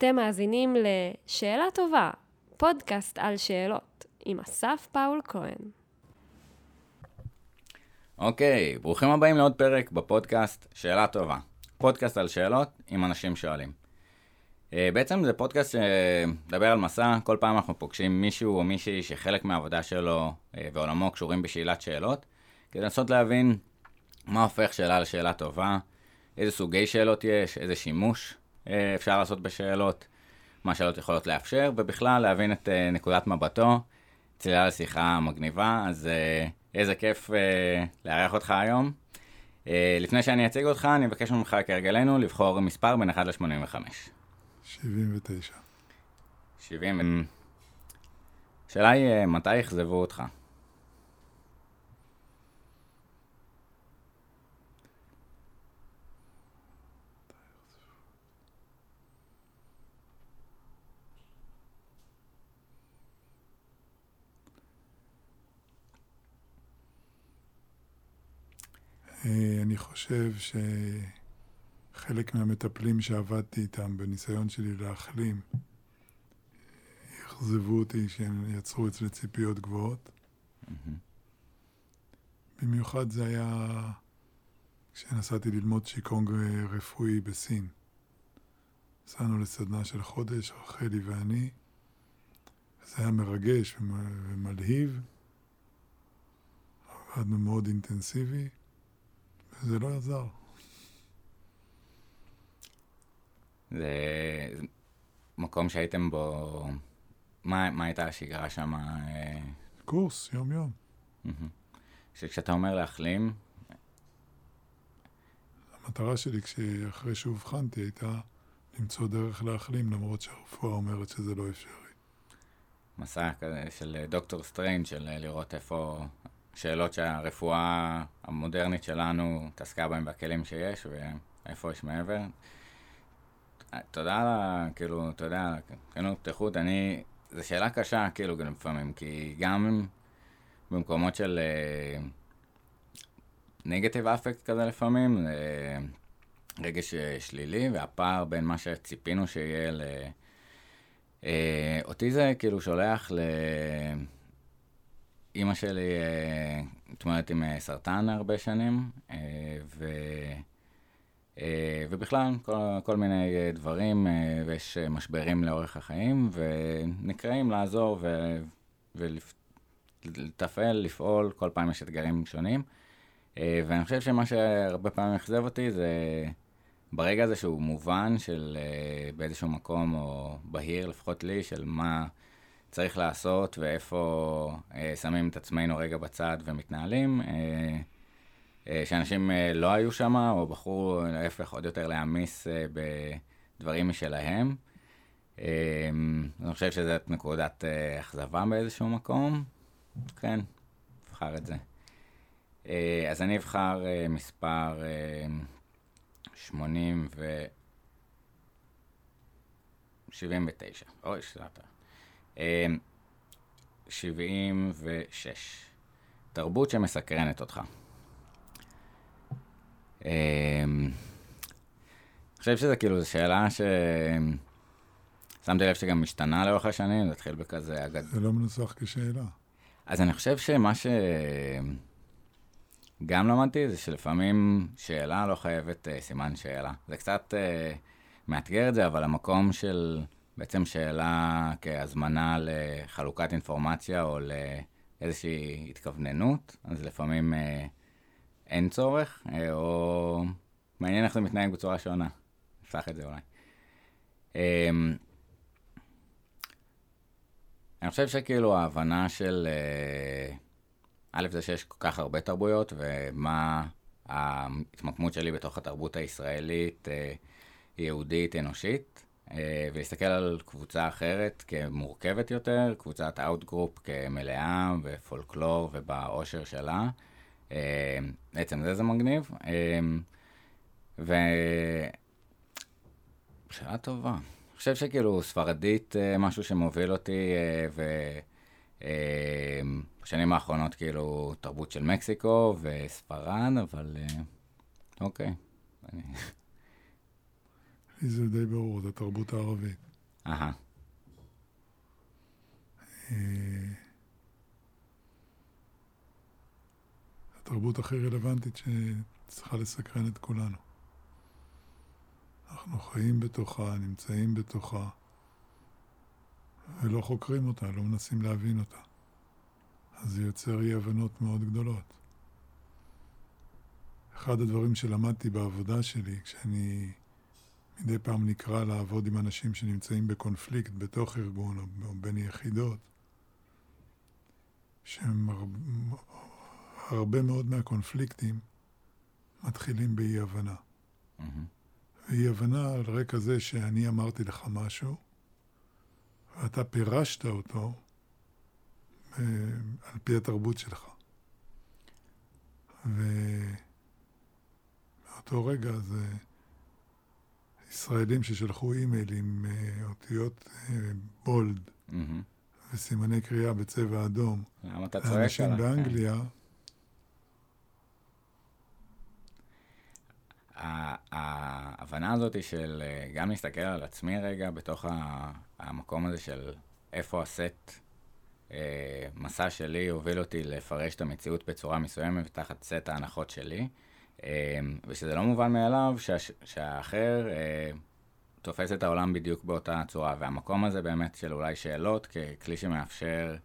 אתם מאזינים ל"שאלה טובה", פודקאסט על שאלות, עם אסף פאול כהן. אוקיי, ברוכים הבאים לעוד פרק בפודקאסט שאלה טובה. פודקאסט על שאלות עם אנשים שואלים. Uh, בעצם זה פודקאסט שמדבר על מסע, כל פעם אנחנו פוגשים מישהו או מישהי שחלק מהעבודה שלו uh, ועולמו קשורים בשאלת שאלות, כדי לנסות להבין מה הופך שאלה לשאלה טובה, איזה סוגי שאלות יש, איזה שימוש אפשר לעשות בשאלות, מה שאלות יכולות לאפשר, ובכלל להבין את uh, נקודת מבטו. צלילה לשיחה מגניבה, אז uh, איזה כיף לארח אותך היום. לפני שאני אציג אותך, אני אבקש ממך כהרגלנו לבחור מספר בין 1 ל-85. 79. 70. השאלה היא, מתי אכזבו אותך? אני חושב שחלק מהמטפלים שעבדתי איתם בניסיון שלי להחלים, אכזבו אותי שהם יצרו אצלי ציפיות גבוהות. במיוחד זה היה כשנסעתי ללמוד שיקונג רפואי בסין. נסענו לסדנה של חודש, רחלי ואני. זה היה מרגש ומלהיב. עבדנו מאוד אינטנסיבי. זה לא עזר. זה מקום שהייתם בו, מה, מה הייתה השגרה שם? אה? קורס, יום-יום. שכשאתה אומר להחלים... המטרה שלי, אחרי שאובחנתי, הייתה למצוא דרך להחלים, למרות שהרפואה אומרת שזה לא אפשרי. מסע כזה של דוקטור סטריינג', של לראות איפה שאלות שהרפואה המודרנית שלנו התעסקה בהן בכלים שיש, ואיפה יש מעבר. תודה על ה... כאילו, אתה יודע, כנות, פתיחות, אני... זו שאלה קשה, כאילו, גם לפעמים, כי גם במקומות של negative אה, affect כזה לפעמים, אה, רגש אה, שלילי, והפער בין מה שציפינו שיהיה ל... Uh, אותי זה כאילו שולח ל... אימא שלי אה, מתמודדת עם אה, סרטן הרבה שנים, אה, ו... ובכלל, כל, כל מיני דברים, ויש משברים לאורך החיים, ונקראים לעזור ו... ולתפעל, לפעול, כל פעם יש אתגרים שונים. ואני חושב שמה שהרבה פעמים אכזב אותי זה ברגע הזה שהוא מובן של באיזשהו מקום, או בהיר לפחות לי, של מה... צריך לעשות ואיפה אה, שמים את עצמנו רגע בצד ומתנהלים. אה, אה, שאנשים אה, לא היו שם, או בחרו להפך עוד יותר להעמיס אה, בדברים משלהם. אה, אני חושב שזאת נקודת אה, אכזבה באיזשהו מקום. כן, נבחר את זה. אה, אז אני אבחר אה, מספר אה, 80 ו... 79. אוי, שאתה. 76. תרבות שמסקרנת אותך. אני חושב שזה כאילו, זו שאלה ש... שמתי לב שגם משתנה לאורך השנים, זה התחיל בכזה אגד... זה לא מנוסח כשאלה. אז אני חושב שמה ש... גם למדתי זה שלפעמים שאלה לא חייבת uh, סימן שאלה. זה קצת uh, מאתגר את זה, אבל המקום של... בעצם שאלה כהזמנה לחלוקת אינפורמציה או לאיזושהי התכווננות, אז לפעמים אה, אין צורך, אה, או מעניין איך זה מתנהג בצורה שונה. נפתח את זה אולי. אה, אני חושב שכאילו ההבנה של, אה, א', זה שיש כל כך הרבה תרבויות, ומה ההתמקמות שלי בתוך התרבות הישראלית, אה, יהודית, אנושית. אה, ולהסתכל על קבוצה אחרת כמורכבת יותר, קבוצת outgroup כמלאה בפולקלור ובאושר שלה. אה, בעצם זה זה מגניב. אה, ו... שאלה טובה. אני חושב שכאילו ספרדית משהו שמוביל אותי, ובשנים האחרונות כאילו תרבות של מקסיקו וספרד, אבל אוקיי. לי זה די ברור, זה תרבות הערבית. אהה. אה, התרבות הכי רלוונטית שצריכה לסקרן את כולנו. אנחנו חיים בתוכה, נמצאים בתוכה, ולא חוקרים אותה, לא מנסים להבין אותה. אז זה יוצר אי הבנות מאוד גדולות. אחד הדברים שלמדתי בעבודה שלי, כשאני מדי פעם נקרא לעבוד עם אנשים שנמצאים בקונפליקט בתוך ארגון או בין יחידות, שהם הרבה מאוד מהקונפליקטים מתחילים באי הבנה. Mm-hmm. ואי הבנה על רקע זה שאני אמרתי לך משהו, ואתה פירשת אותו אה, על פי התרבות שלך. ומאותו רגע זה ישראלים ששלחו אימייל עם אה, אותיות אה, בולד Mm-hmm. וסימני קריאה בצבע אדום למה אתה צועק עליי? באנגליה, ה- ההבנה הזאת היא של אה, גם להסתכל על עצמי רגע בתוך המקום הזה של איפה הסט מסע שלי הוביל אותי לפרש את המציאות בצורה מסוימת תחת סט ההנחות שלי, ושזה לא מובן מאליו שהאחר אה, תופס את העולם בדיוק באותה צורה, והמקום הזה באמת של אולי שאלות ככלי שמאפשר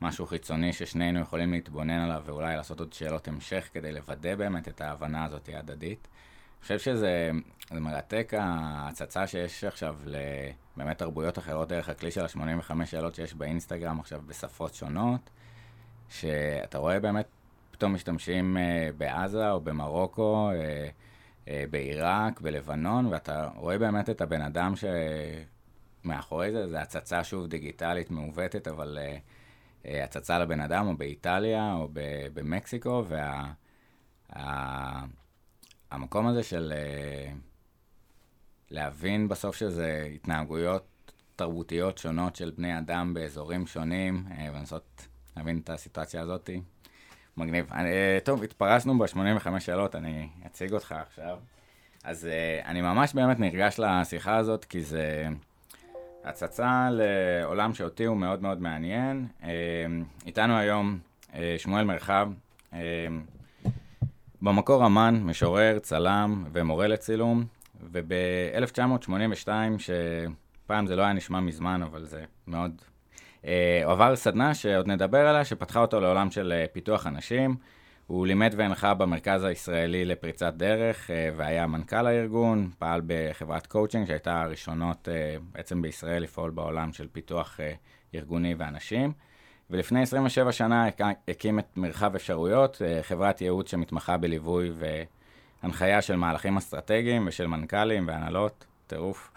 משהו חיצוני ששנינו יכולים להתבונן עליו ואולי לעשות עוד שאלות המשך כדי לוודא באמת את ההבנה הזאת ההדדית. אני חושב שזה זה מרתק ההצצה שיש עכשיו לבאמת תרבויות אחרות דרך הכלי של ה-85 שאלות שיש באינסטגרם עכשיו בשפות שונות, שאתה רואה באמת פתאום משתמשים אה, בעזה או במרוקו, אה, אה, בעיראק, בלבנון, ואתה רואה באמת את הבן אדם שמאחורי זה, זה הצצה שוב דיגיטלית מעוותת, אבל הצצה לבן אדם, או באיטליה, או במקסיקו, וה... ה- המקום הזה של להבין בסוף שזה התנהגויות תרבותיות שונות של בני אדם באזורים שונים, ולנסות להבין את הסיטואציה הזאת. מגניב. אני, אה, טוב, התפרסנו ב-85 שאלות, אני אציג אותך עכשיו. אז אה, אני ממש באמת נרגש לשיחה הזאת, כי זה הצצה לעולם שאותי הוא מאוד מאוד מעניין. אה, איתנו היום שמואל מרחב, במקור אמן, משורר, צלם ומורה לצילום, וב-1982, שפעם זה לא היה נשמע מזמן, אבל זה מאוד... אה, הוא עבר סדנה שעוד נדבר עליה, שפתחה אותו לעולם של אה, פיתוח אנשים. הוא לימד והנחה במרכז הישראלי לפריצת דרך, אה, והיה מנכ"ל הארגון, פעל בחברת קואוצ'ינג, שהייתה הראשונות בעצם בישראל לפעול בעולם של פיתוח ארגוני ואנשים. ולפני 27 שנה הק- הקים את מרחב אפשרויות, חברת ייעוץ שמתמחה בליווי והנחיה של מהלכים אסטרטגיים ושל מנכ"לים והנהלות, טירוף.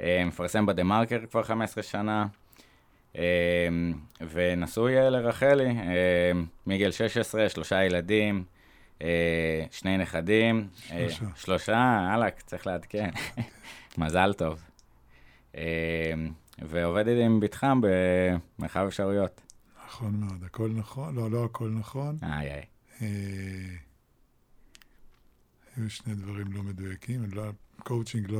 מפרסם בדה מרקר כבר 15 שנה, ונשוי אה, לרחלי, אה, מגיל 16, שלושה ילדים, אה, שני נכדים. אה, שלושה. שלושה, אהלק, צריך לעדכן. מזל טוב. אה, ועובדת עם בתחם במרחב אפשרויות. נכון מאוד, הכל נכון, לא, לא הכל נכון. איי איי. היו שני דברים לא מדויקים. לא, קואוצ'ינג לא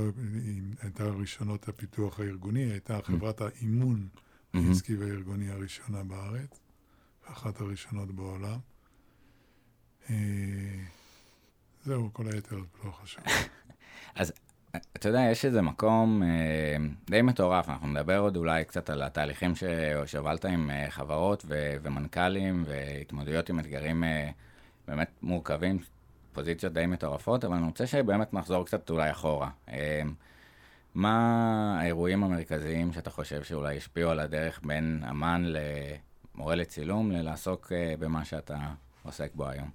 הייתה ראשונות הפיתוח הארגוני, הייתה חברת האימון מהמם. העסקי והארגוני הראשונה בארץ, ואחת הראשונות בעולם. אה, זהו, כל היתר לא חשוב. אתה יודע, יש איזה מקום אה, די מטורף, אנחנו נדבר עוד אולי קצת על התהליכים שהובלת עם אה, חברות ו- ומנכ"לים והתמודדויות עם אתגרים אה, באמת מורכבים, פוזיציות די מטורפות, אבל אני רוצה שבאמת נחזור קצת אולי אחורה. אה, מה האירועים המרכזיים שאתה חושב שאולי השפיעו על הדרך בין אמן למורה לצילום, ללעסוק אה, במה שאתה עוסק בו היום?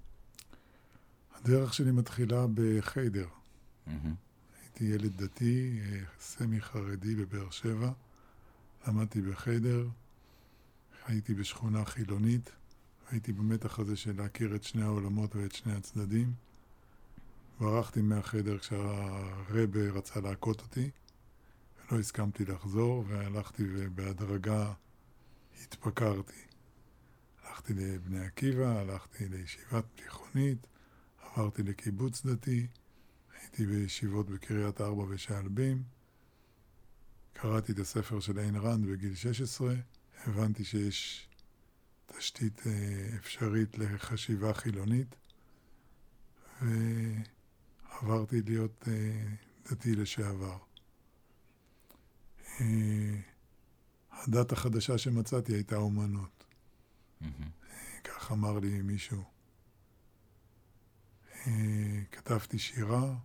הדרך שלי מתחילה בחיידר. מהמם. הייתי ילד דתי, אה, סמי חרדי בבאר שבע. למדתי בחדר, הייתי בשכונה חילונית, הייתי במתח הזה של להכיר את שני העולמות ואת שני הצדדים. ברחתי מהחדר כשהרבה רצה להכות אותי, ולא הסכמתי לחזור, והלכתי ובהדרגה התפקרתי. הלכתי לבני עקיבא, הלכתי לישיבת תיכונית, עברתי לקיבוץ דתי, הייתי בישיבות בקריית ארבע ושעלבים, קראתי את הספר של איין ראנד בגיל 16, הבנתי שיש תשתית אה, אפשרית לחשיבה חילונית, ועברתי להיות אה, דתי לשעבר. אה, הדת החדשה שמצאתי הייתה אומנות. כך אמר לי מישהו. כתבתי שירה,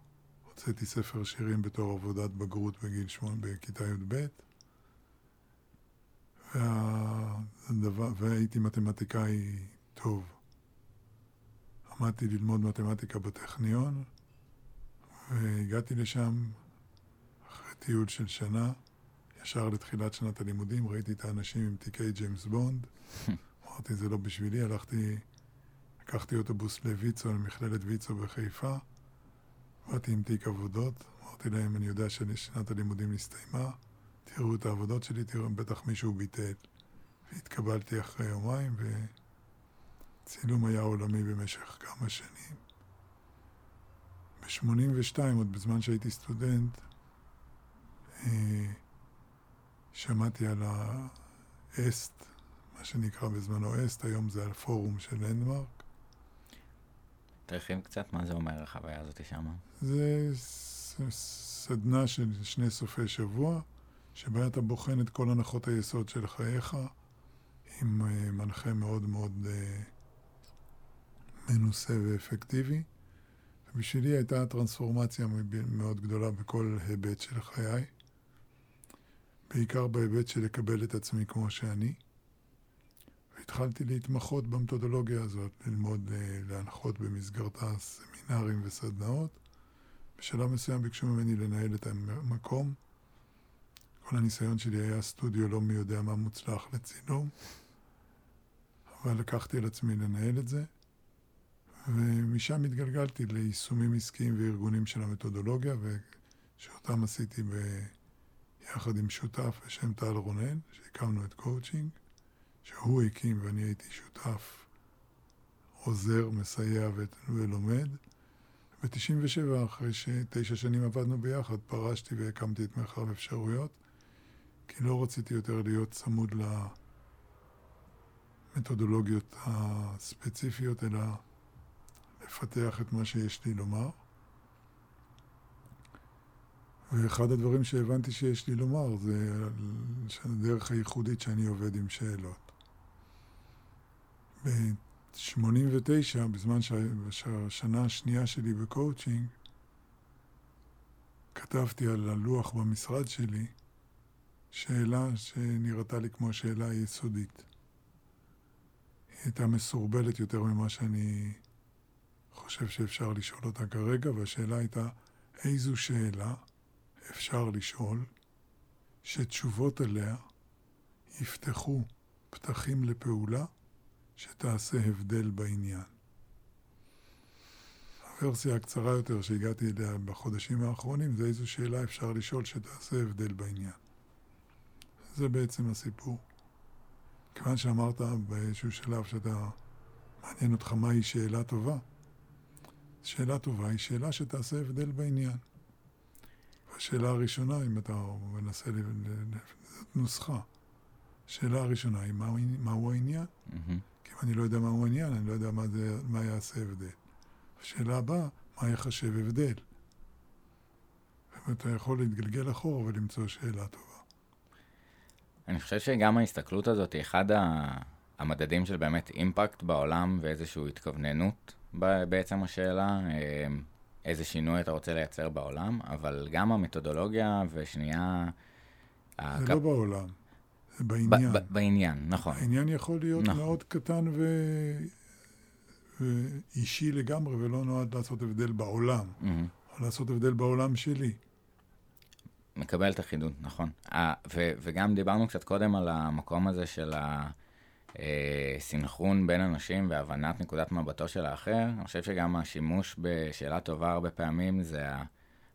הוצאתי ספר שירים בתור עבודת בגרות בגיל שמונה, בכיתה י"ב, והדבר, והייתי מתמטיקאי טוב. עמדתי ללמוד מתמטיקה בטכניון, והגעתי לשם אחרי טיול של שנה, ישר לתחילת שנת הלימודים, ראיתי את האנשים עם תיקי ג'יימס בונד, אמרתי, זה לא בשבילי, הלכתי, לקחתי אוטובוס לויצו, למכללת ויצו בחיפה, באתי עם תיק עבודות, אמרתי להם, אני יודע ששנת הלימודים נסתיימה, תראו את העבודות שלי, תראו, בטח מישהו ביטל. והתקבלתי אחרי יומיים, וצילום היה עולמי במשך כמה שנים. ב-82, עוד בזמן שהייתי סטודנט, אה, שמעתי על האסט, מה שנקרא בזמנו אסט, היום זה הפורום של לנדמרק. תרחיב קצת מה זה אומר החוויה הזאת שמה. זה סדנה של שני סופי שבוע, שבה אתה בוחן את כל הנחות היסוד של חייך, עם אה, מנחה מאוד מאוד אה, מנוסה ואפקטיבי. ובשבילי הייתה טרנספורמציה מאוד גדולה בכל היבט של חיי, בעיקר בהיבט של לקבל את עצמי כמו שאני. והתחלתי להתמחות במתודולוגיה הזאת, ללמוד, אה, להנחות במסגרתה סמינרים וסדנאות. בשלב מסוים ביקשו ממני לנהל את המקום. כל הניסיון שלי היה סטודיו לא מי יודע מה מוצלח לצילום, אבל לקחתי על עצמי לנהל את זה, ומשם התגלגלתי ליישומים עסקיים וארגונים של המתודולוגיה, שאותם עשיתי ביחד עם שותף בשם טל רונן, שהקמנו את קואוצ'ינג. שהוא הקים ואני הייתי שותף, עוזר, מסייע ולומד. ב-97, אחרי שתשע שנים עבדנו ביחד, פרשתי והקמתי את מרחב אפשרויות, כי לא רציתי יותר להיות צמוד למתודולוגיות הספציפיות, אלא לפתח את מה שיש לי לומר. ואחד הדברים שהבנתי שיש לי לומר זה הדרך הייחודית שאני עובד עם שאלות. ב-89, בזמן שהשנה השנייה שלי ב-coaching, כתבתי על הלוח במשרד שלי שאלה שנראתה לי כמו שאלה יסודית. היא הייתה מסורבלת יותר ממה שאני חושב שאפשר לשאול אותה כרגע, והשאלה הייתה איזו שאלה אפשר לשאול שתשובות עליה יפתחו פתחים לפעולה שתעשה הבדל בעניין. הוורסיה הקצרה יותר שהגעתי אליה בחודשים האחרונים זה איזו שאלה אפשר לשאול שתעשה הבדל בעניין. זה בעצם הסיפור. כיוון שאמרת באיזשהו שלב שאתה, מעניין אותך מהי שאלה טובה, שאלה טובה היא שאלה שתעשה הבדל בעניין. השאלה הראשונה, אם אתה מנסה, זאת נוסחה. השאלה הראשונה היא מהו, מהו העניין. Mm-hmm. כי אם אני לא יודע מהו העניין, אני לא יודע מה, זה, מה יעשה הבדל. השאלה הבאה, מה יחשב הבדל? ואתה יכול להתגלגל אחורה ולמצוא שאלה טובה. אני חושב שגם ההסתכלות הזאת היא אחד המדדים של באמת אימפקט בעולם ואיזושהי התכווננות בעצם השאלה, אה, איזה שינוי אתה רוצה לייצר בעולם, אבל גם המתודולוגיה ושנייה... זה הקפ... לא בעולם. בעניין. ב- ב- בעניין, נכון. העניין יכול להיות נכון. מאוד קטן ו... ואישי לגמרי, ולא נועד לעשות הבדל בעולם, mm-hmm. או לעשות הבדל בעולם שלי. מקבל את החידוד, נכון. 아, ו- וגם דיברנו קצת קודם על המקום הזה של הסינכרון אה, בין אנשים והבנת נקודת מבטו של האחר. אני חושב שגם השימוש בשאלה טובה הרבה פעמים זה ה-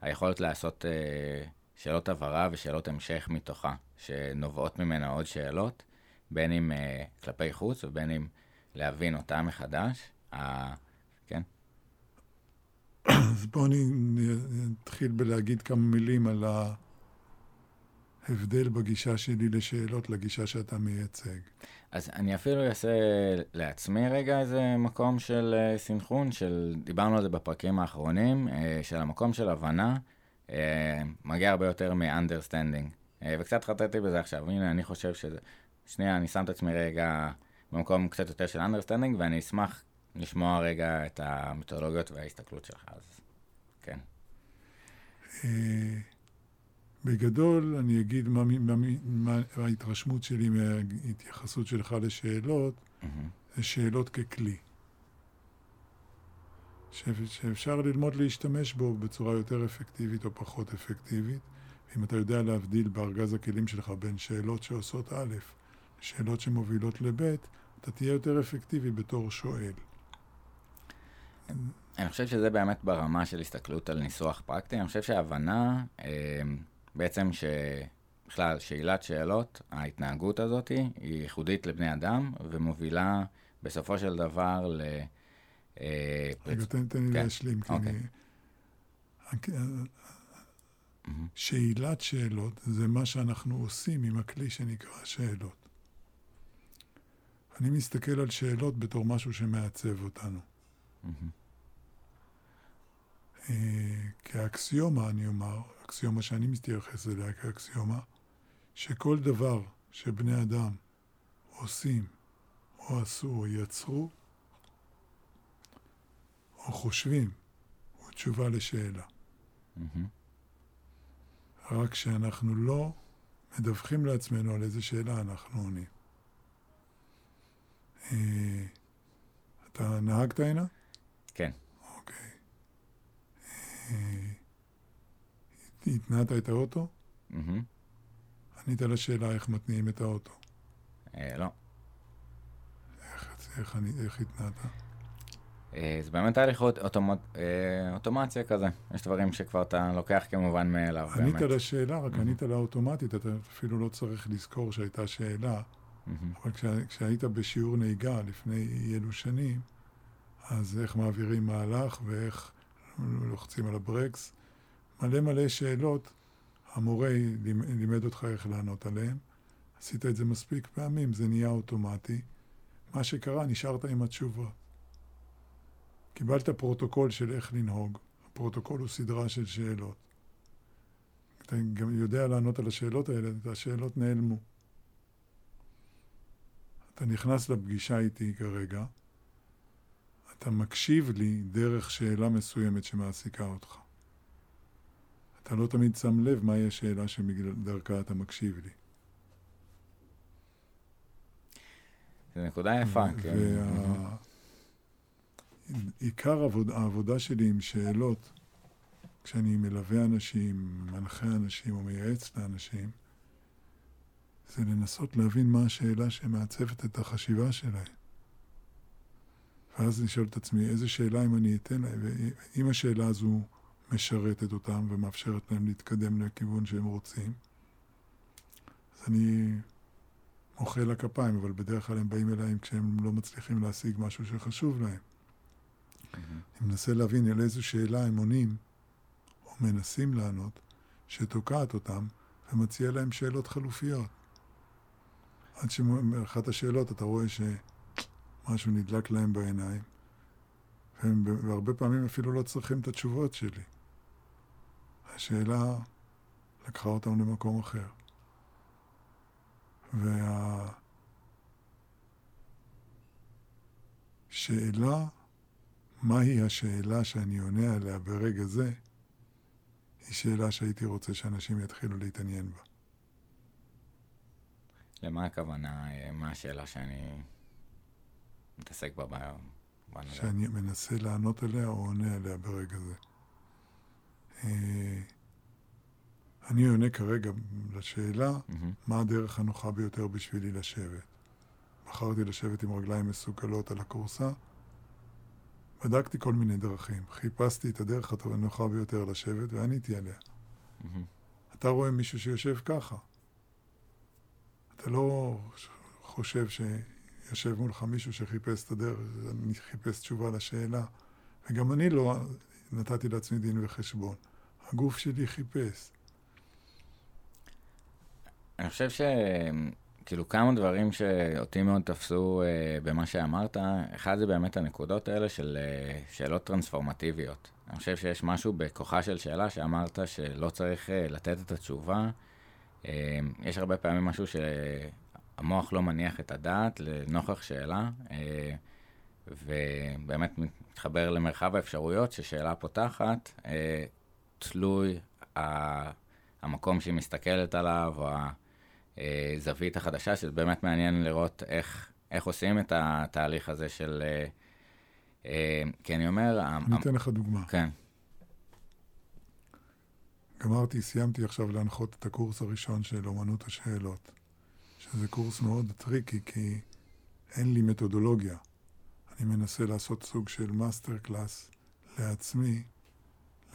היכולת לעשות... אה, שאלות הבהרה ושאלות המשך מתוכה, שנובעות ממנה עוד שאלות, בין אם uh, כלפי חוץ ובין אם להבין אותה מחדש. Uh, כן. אז בואו אני אתחיל בלהגיד כמה מילים על הבדל בגישה שלי לשאלות לגישה שאתה מייצג. אז אני אפילו אעשה לעצמי רגע איזה מקום של uh, סינכרון, של, דיברנו על זה בפרקים האחרונים, uh, של המקום של הבנה, uh, מגיע הרבה יותר מ-understanding. וקצת חטאתי בזה עכשיו, הנה, אני חושב שזה... שנייה, אני שם את עצמי רגע במקום קצת יותר של understanding, ואני אשמח לשמוע רגע את המתודולוגיות וההסתכלות שלך, אז כן. בגדול, אני אגיד מה, מה, מה ההתרשמות שלי מההתייחסות שלך לשאלות, mm-hmm. שאלות ככלי. ש, שאפשר ללמוד להשתמש בו בצורה יותר אפקטיבית או פחות אפקטיבית. אם אתה יודע להבדיל בארגז הכלים שלך בין שאלות שעושות א' לשאלות שמובילות לב', אתה תהיה יותר אפקטיבי בתור שואל. אני חושב שזה באמת ברמה של הסתכלות על ניסוח פרקטי. אני חושב שההבנה... אה, בעצם שבכלל, שאלת שאלות, ההתנהגות הזאת היא ייחודית לבני אדם, ומובילה בסופו של דבר ל... אה, רגע, תן לי כן. להשלים, כי אוקיי. אני... שאלת שאלות זה מה שאנחנו עושים עם הכלי שנקרא שאלות. אני מסתכל על שאלות בתור משהו שמעצב אותנו. אה, כאקסיומה, אני אומר, אקסיומה שאני מתייחס אליה כאקסיומה, שכל דבר שבני אדם עושים, או עשו, או יצרו, או חושבים, הוא תשובה לשאלה. Mm-hmm. רק שאנחנו לא מדווחים לעצמנו על איזה שאלה אנחנו עונים. אה, אתה נהגת הנה? כן. אוקיי. אה, התנעת את האוטו? ענית לשאלה איך מתניעים את האוטו. אה, לא. איך התנעת? אה, זה באמת תהליך אה, אוטומציה כזה. יש דברים שכבר אתה לוקח כמובן מאליו, באמת. ענית לשאלה, רק ענית לה אוטומטית, אתה אפילו לא צריך לזכור שהייתה שאלה. אבל כשהיית בשיעור נהיגה לפני אילו שנים, אז איך מעבירים מהלך ואיך לוחצים על הברקס, מלא מלא שאלות, המורה לימד אותך איך לענות עליהן. עשית את זה מספיק פעמים, זה נהיה אוטומטי. מה שקרה, נשארת עם התשובה. קיבלת פרוטוקול של איך לנהוג. הפרוטוקול הוא סדרה של שאלות. אתה גם יודע לענות על השאלות האלה, השאלות נעלמו. אתה נכנס לפגישה איתי כרגע, אתה מקשיב לי דרך שאלה מסוימת שמעסיקה אותך. אתה לא תמיד שם לב מהי השאלה שדרכה אתה מקשיב לי. זו נקודה יפה, כן. עיקר העבודה שלי עם שאלות, כשאני מלווה אנשים, מנחה אנשים או מייעץ לאנשים, זה לנסות להבין מה השאלה שמעצבת את החשיבה שלהם. ואז לשאול את עצמי, איזה שאלה אם אני אתן להם, ואם השאלה הזו משרתת אותם ומאפשרת להם להתקדם לכיוון שהם רוצים. אז אני מוחא לה כפיים, אבל בדרך כלל הם באים אליי כשהם לא מצליחים להשיג משהו שחשוב להם. Mm-hmm. אני מנסה להבין על איזו שאלה הם עונים, או מנסים לענות, שתוקעת אותם, ומציע להם שאלות חלופיות. עד שמאחת השאלות אתה רואה שמשהו נדלק להם בעיניים, והם והרבה פעמים אפילו לא צריכים את התשובות שלי. השאלה לקחה אותם למקום אחר. והשאלה, מהי השאלה שאני עונה עליה ברגע זה, היא שאלה שהייתי רוצה שאנשים יתחילו להתעניין בה. למה הכוונה? מה השאלה שאני מתעסק בה ביום? שאני מנסה לענות עליה או עונה עליה ברגע זה. אה, אני עונה כרגע לשאלה, mm-hmm. מה הדרך הנוחה ביותר בשבילי לשבת. בחרתי לשבת עם רגליים מסוגלות על הכורסה, בדקתי כל מיני דרכים, חיפשתי את הדרך הנוחה ביותר לשבת ועניתי עליה. Mm-hmm. אתה רואה מישהו שיושב ככה. אתה לא חושב שיושב מולך מישהו שחיפש את הדרך, חיפש תשובה לשאלה, וגם אני לא נתתי לעצמי דין וחשבון. הגוף שלי חיפש. אני חושב ש... כאילו כמה דברים שאותי מאוד תפסו uh, במה שאמרת, אחד זה באמת הנקודות האלה של uh, שאלות טרנספורמטיביות. אני חושב שיש משהו בכוחה של שאלה שאמרת שלא צריך uh, לתת את התשובה. Uh, יש הרבה פעמים משהו שהמוח לא מניח את הדעת לנוכח שאלה, uh, ובאמת מתחבר למרחב האפשרויות ששאלה פותחת, uh, תלוי המקום שהיא מסתכלת עליו, או הזווית החדשה, שזה באמת מעניין לראות איך, איך עושים את התהליך הזה של... אה, אה, כי אני אומר... אני אתן לך דוגמה. כן. גמרתי, סיימתי עכשיו להנחות את הקורס הראשון של אומנות השאלות, שזה קורס מאוד טריקי, כי אין לי מתודולוגיה. אני מנסה לעשות סוג של master class לעצמי,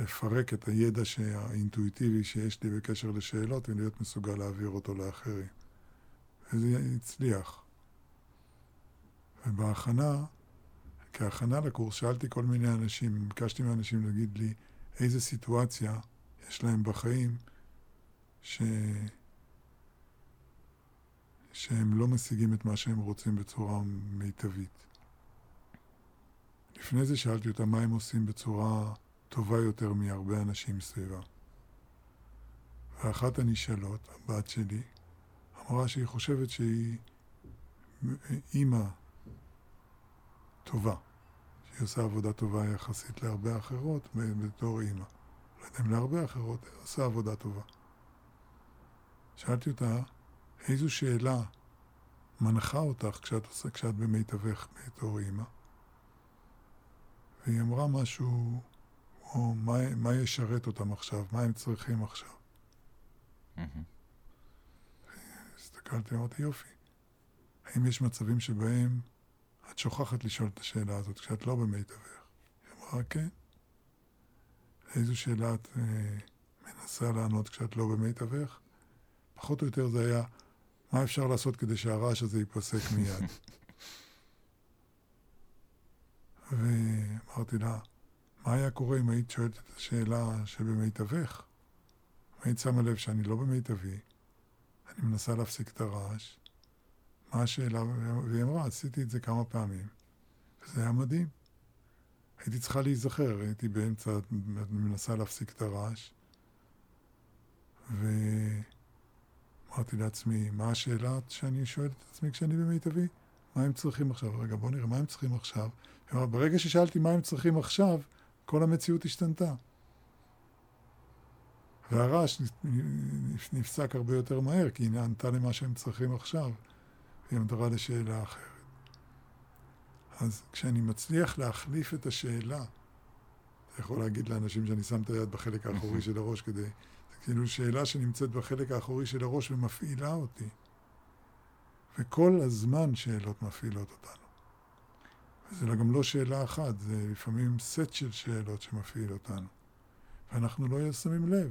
לפרק את הידע האינטואיטיבי שיש לי בקשר לשאלות ולהיות מסוגל להעביר אותו לאחרים. וזה הצליח. ובהכנה, כהכנה לקורס, שאלתי כל מיני אנשים, ביקשתי מאנשים להגיד לי איזה סיטואציה יש להם בחיים ש... שהם לא משיגים את מה שהם רוצים בצורה מיטבית. לפני זה שאלתי אותם מה הם עושים בצורה טובה יותר מהרבה אנשים סביבה. ואחת הנשאלות, הבת שלי, אמרה שהיא חושבת שהיא אימא טובה, שהיא עושה עבודה טובה יחסית להרבה אחרות בתור אימא. לא יודע אם להרבה אחרות, היא עושה עבודה טובה. שאלתי אותה, איזו שאלה מנחה אותך כשאת, כשאת במיטבך בתור אימא? והיא אמרה משהו או מה, מה ישרת אותם עכשיו, מה הם צריכים עכשיו. הסתכלתי, אמרתי, יופי. האם יש מצבים שבהם את שוכחת לשאול את השאלה הזאת כשאת לא במיטבך? היא אמרה, כן. איזו שאלה את אה, מנסה לענות כשאת לא במיטבך? פחות או יותר זה היה, מה אפשר לעשות כדי שהרעש הזה ייפסק מיד? ואמרתי לה, מה היה קורה אם היית שואלת את השאלה שבמיטבך? אם היית שמה לב שאני לא במיטבי, אני מנסה להפסיק את הרעש, מה השאלה? והיא אמרה, עשיתי את זה כמה פעמים, וזה היה מדהים. הייתי צריכה להיזכר, הייתי באמצע, מנסה להפסיק את הרעש, ואמרתי לעצמי, מה השאלה שאני שואלת את עצמי כשאני במיטבי? מה הם צריכים עכשיו? רגע, בוא נראה מה הם צריכים עכשיו. ברגע ששאלתי מה הם צריכים עכשיו, כל המציאות השתנתה. והרעש נפסק הרבה יותר מהר, כי היא נענתה למה שהם צריכים עכשיו, והיא עמדרה לשאלה אחרת. אז כשאני מצליח להחליף את השאלה, אתה יכול להגיד לאנשים שאני שם את היד בחלק האחורי של הראש כדי... זה כאילו שאלה שנמצאת בחלק האחורי של הראש ומפעילה אותי. וכל הזמן שאלות מפעילות אותנו. וזה גם לא שאלה אחת, זה לפעמים סט של שאלות שמפעיל אותנו, ואנחנו לא שמים לב.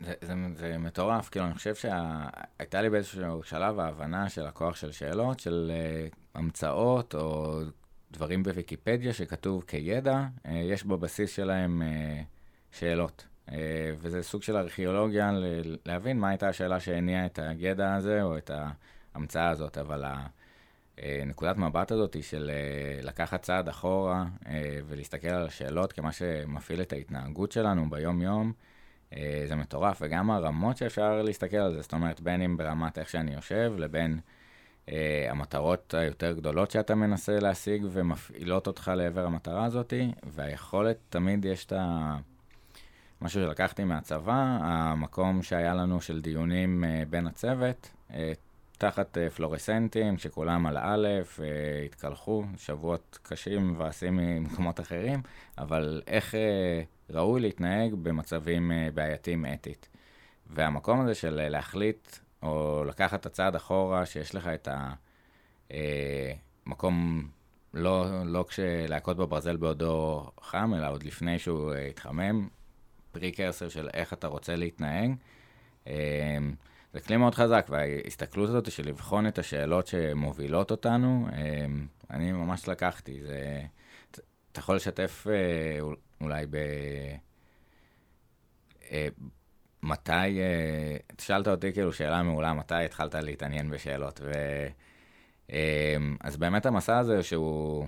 זה, זה, זה מטורף, כאילו, אני חושב שהייתה לי באיזשהו שלב ההבנה של הכוח של שאלות, של uh, המצאות או דברים בוויקיפדיה שכתוב כידע, uh, יש בבסיס שלהם uh, שאלות. Uh, וזה סוג של ארכיאולוגיה להבין מה הייתה השאלה שהניעה את הידע הזה או את ההמצאה הזאת, אבל ה... אה, נקודת מבט הזאת של אה, לקחת צעד אחורה אה, ולהסתכל על השאלות כמה שמפעיל את ההתנהגות שלנו ביום-יום, זה מטורף, וגם הרמות שאפשר להסתכל על זה, זאת אומרת, בין אם ברמת איך שאני יושב, לבין המטרות היותר גדולות שאתה מנסה להשיג ומפעילות אותך לעבר המטרה הזאת, והיכולת, תמיד יש את ה... משהו שלקחתי מהצבא, המקום שהיה לנו של דיונים בין הצוות, תחת uh, פלורסנטים, שכולם על א', uh, התקלחו, שבועות קשים מבאסים ממקומות אחרים, אבל איך uh, ראוי להתנהג במצבים בעייתיים אתית. והמקום הזה של להחליט, או לקחת את הצעד אחורה, שיש לך את המקום, לא, לא כשלהכות בברזל בעודו חם, אלא עוד לפני שהוא התחמם, פריקרסר של איך אתה רוצה להתנהג. זה כלי מאוד חזק, וההסתכלות הזאת של לבחון את השאלות שמובילות אותנו, אמ, אני ממש לקחתי. זה, אתה יכול לשתף אה, אולי ב... אה, מתי, אה, שאלת אותי כאילו שאלה מעולה, מתי התחלת להתעניין בשאלות? ו... אה, אז באמת המסע הזה שהוא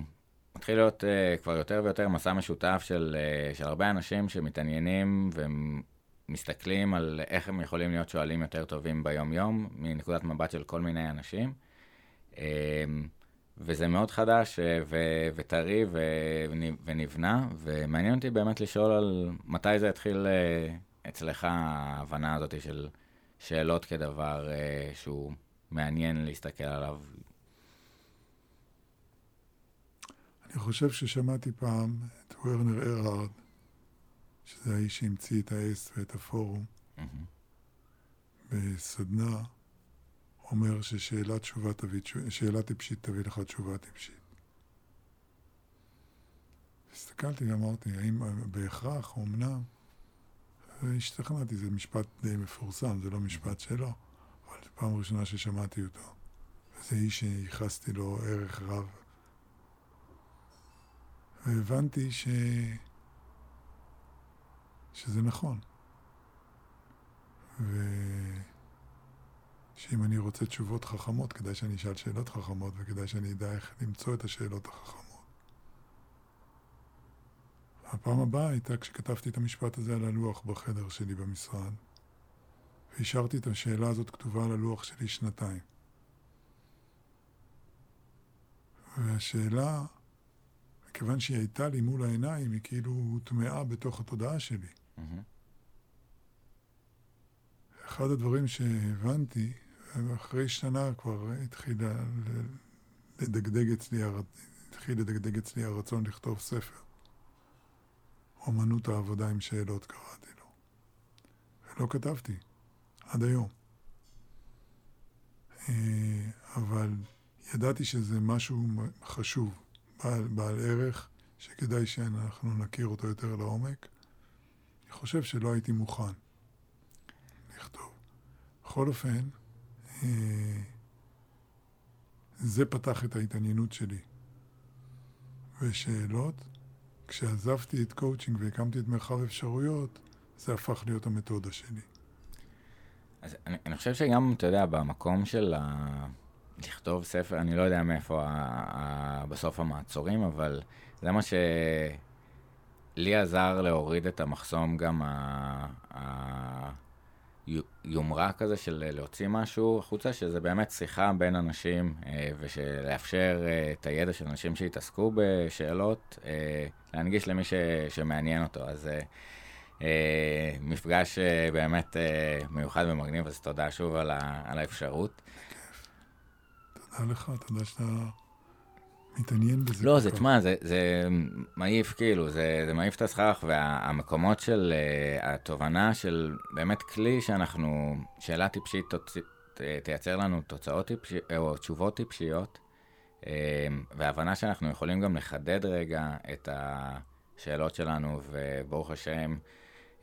מתחיל להיות כבר יותר ויותר מסע משותף של, של הרבה אנשים שמתעניינים ומסתכלים על איך הם יכולים להיות שואלים יותר טובים ביום-יום, מנקודת מבט של כל מיני אנשים. Uh, וזה מאוד חדש ו- וטרי ו- ונבנה, ומעניין אותי באמת לשאול על מתי זה התחיל uh, אצלך, ההבנה הזאת של שאלות כדבר uh, שהוא מעניין להסתכל עליו אני חושב ששמעתי פעם את ורנר ארהרד, שזה האיש שהמציא את ה-S ואת הפורום, mm-hmm. בסדנה, אומר ששאלה תשובה תביא, שאלה טיפשית תביא לך תשובה טיפשית. הסתכלתי ואמרתי, האם בהכרח, אמנם, השתכנעתי, זה משפט די מפורסם, זה לא משפט שלו, אבל זו פעם ראשונה ששמעתי אותו. וזה איש שייחסתי לו ערך רב. והבנתי ש... שזה נכון. ושאם אני רוצה תשובות חכמות, כדאי שאני אשאל שאלות חכמות, וכדאי שאני אדע איך למצוא את השאלות החכמות. הפעם הבאה הייתה כשכתבתי את המשפט הזה על הלוח בחדר שלי במשרד, והשארתי את השאלה הזאת כתובה על הלוח שלי שנתיים. והשאלה כיוון שהיא הייתה לי מול העיניים, היא כאילו הוטמעה בתוך התודעה שלי. Mm-hmm. אחד הדברים שהבנתי, אחרי שנה כבר התחיל לדגדג אצלי, התחיל לדגדג אצלי הרצון לכתוב ספר. אומנות העבודה עם שאלות קראתי לו. ולא כתבתי, עד היום. אה, אבל ידעתי שזה משהו חשוב. בעל, בעל ערך, שכדאי שאנחנו נכיר אותו יותר לעומק. חושב שלא הייתי מוכן לכתוב. בכל אופן, אה, זה פתח את ההתעניינות שלי. ושאלות, כשעזבתי את קואוצ'ינג והקמתי את מרחב אפשרויות, זה הפך להיות המתודה שלי. אז אני, אני חושב שגם, אתה יודע, במקום של ה... לכתוב ספר, אני לא יודע מאיפה ה, ה, בסוף המעצורים, אבל זה מה שלי עזר להוריד את המחסום גם היומרה כזה של להוציא משהו החוצה, שזה באמת שיחה בין אנשים, אה, ושלאפשר אה, את הידע של אנשים שהתעסקו בשאלות, אה, להנגיש למי ש, שמעניין אותו. אז מפגש באמת מיוחד ומגניב, אז תודה שוב על, ה, על האפשרות. תודה לך, תודה שאתה מתעניין בזה. לא, זה, תשמע, זה, זה מעיף, כאילו, זה, זה מעיף את הסכך, והמקומות של uh, התובנה של באמת כלי שאנחנו, שאלה טיפשית תוצ... תייצר לנו תוצאות טיפשיות, או תשובות טיפשיות, uh, והבנה שאנחנו יכולים גם לחדד רגע את השאלות שלנו, וברוך השם,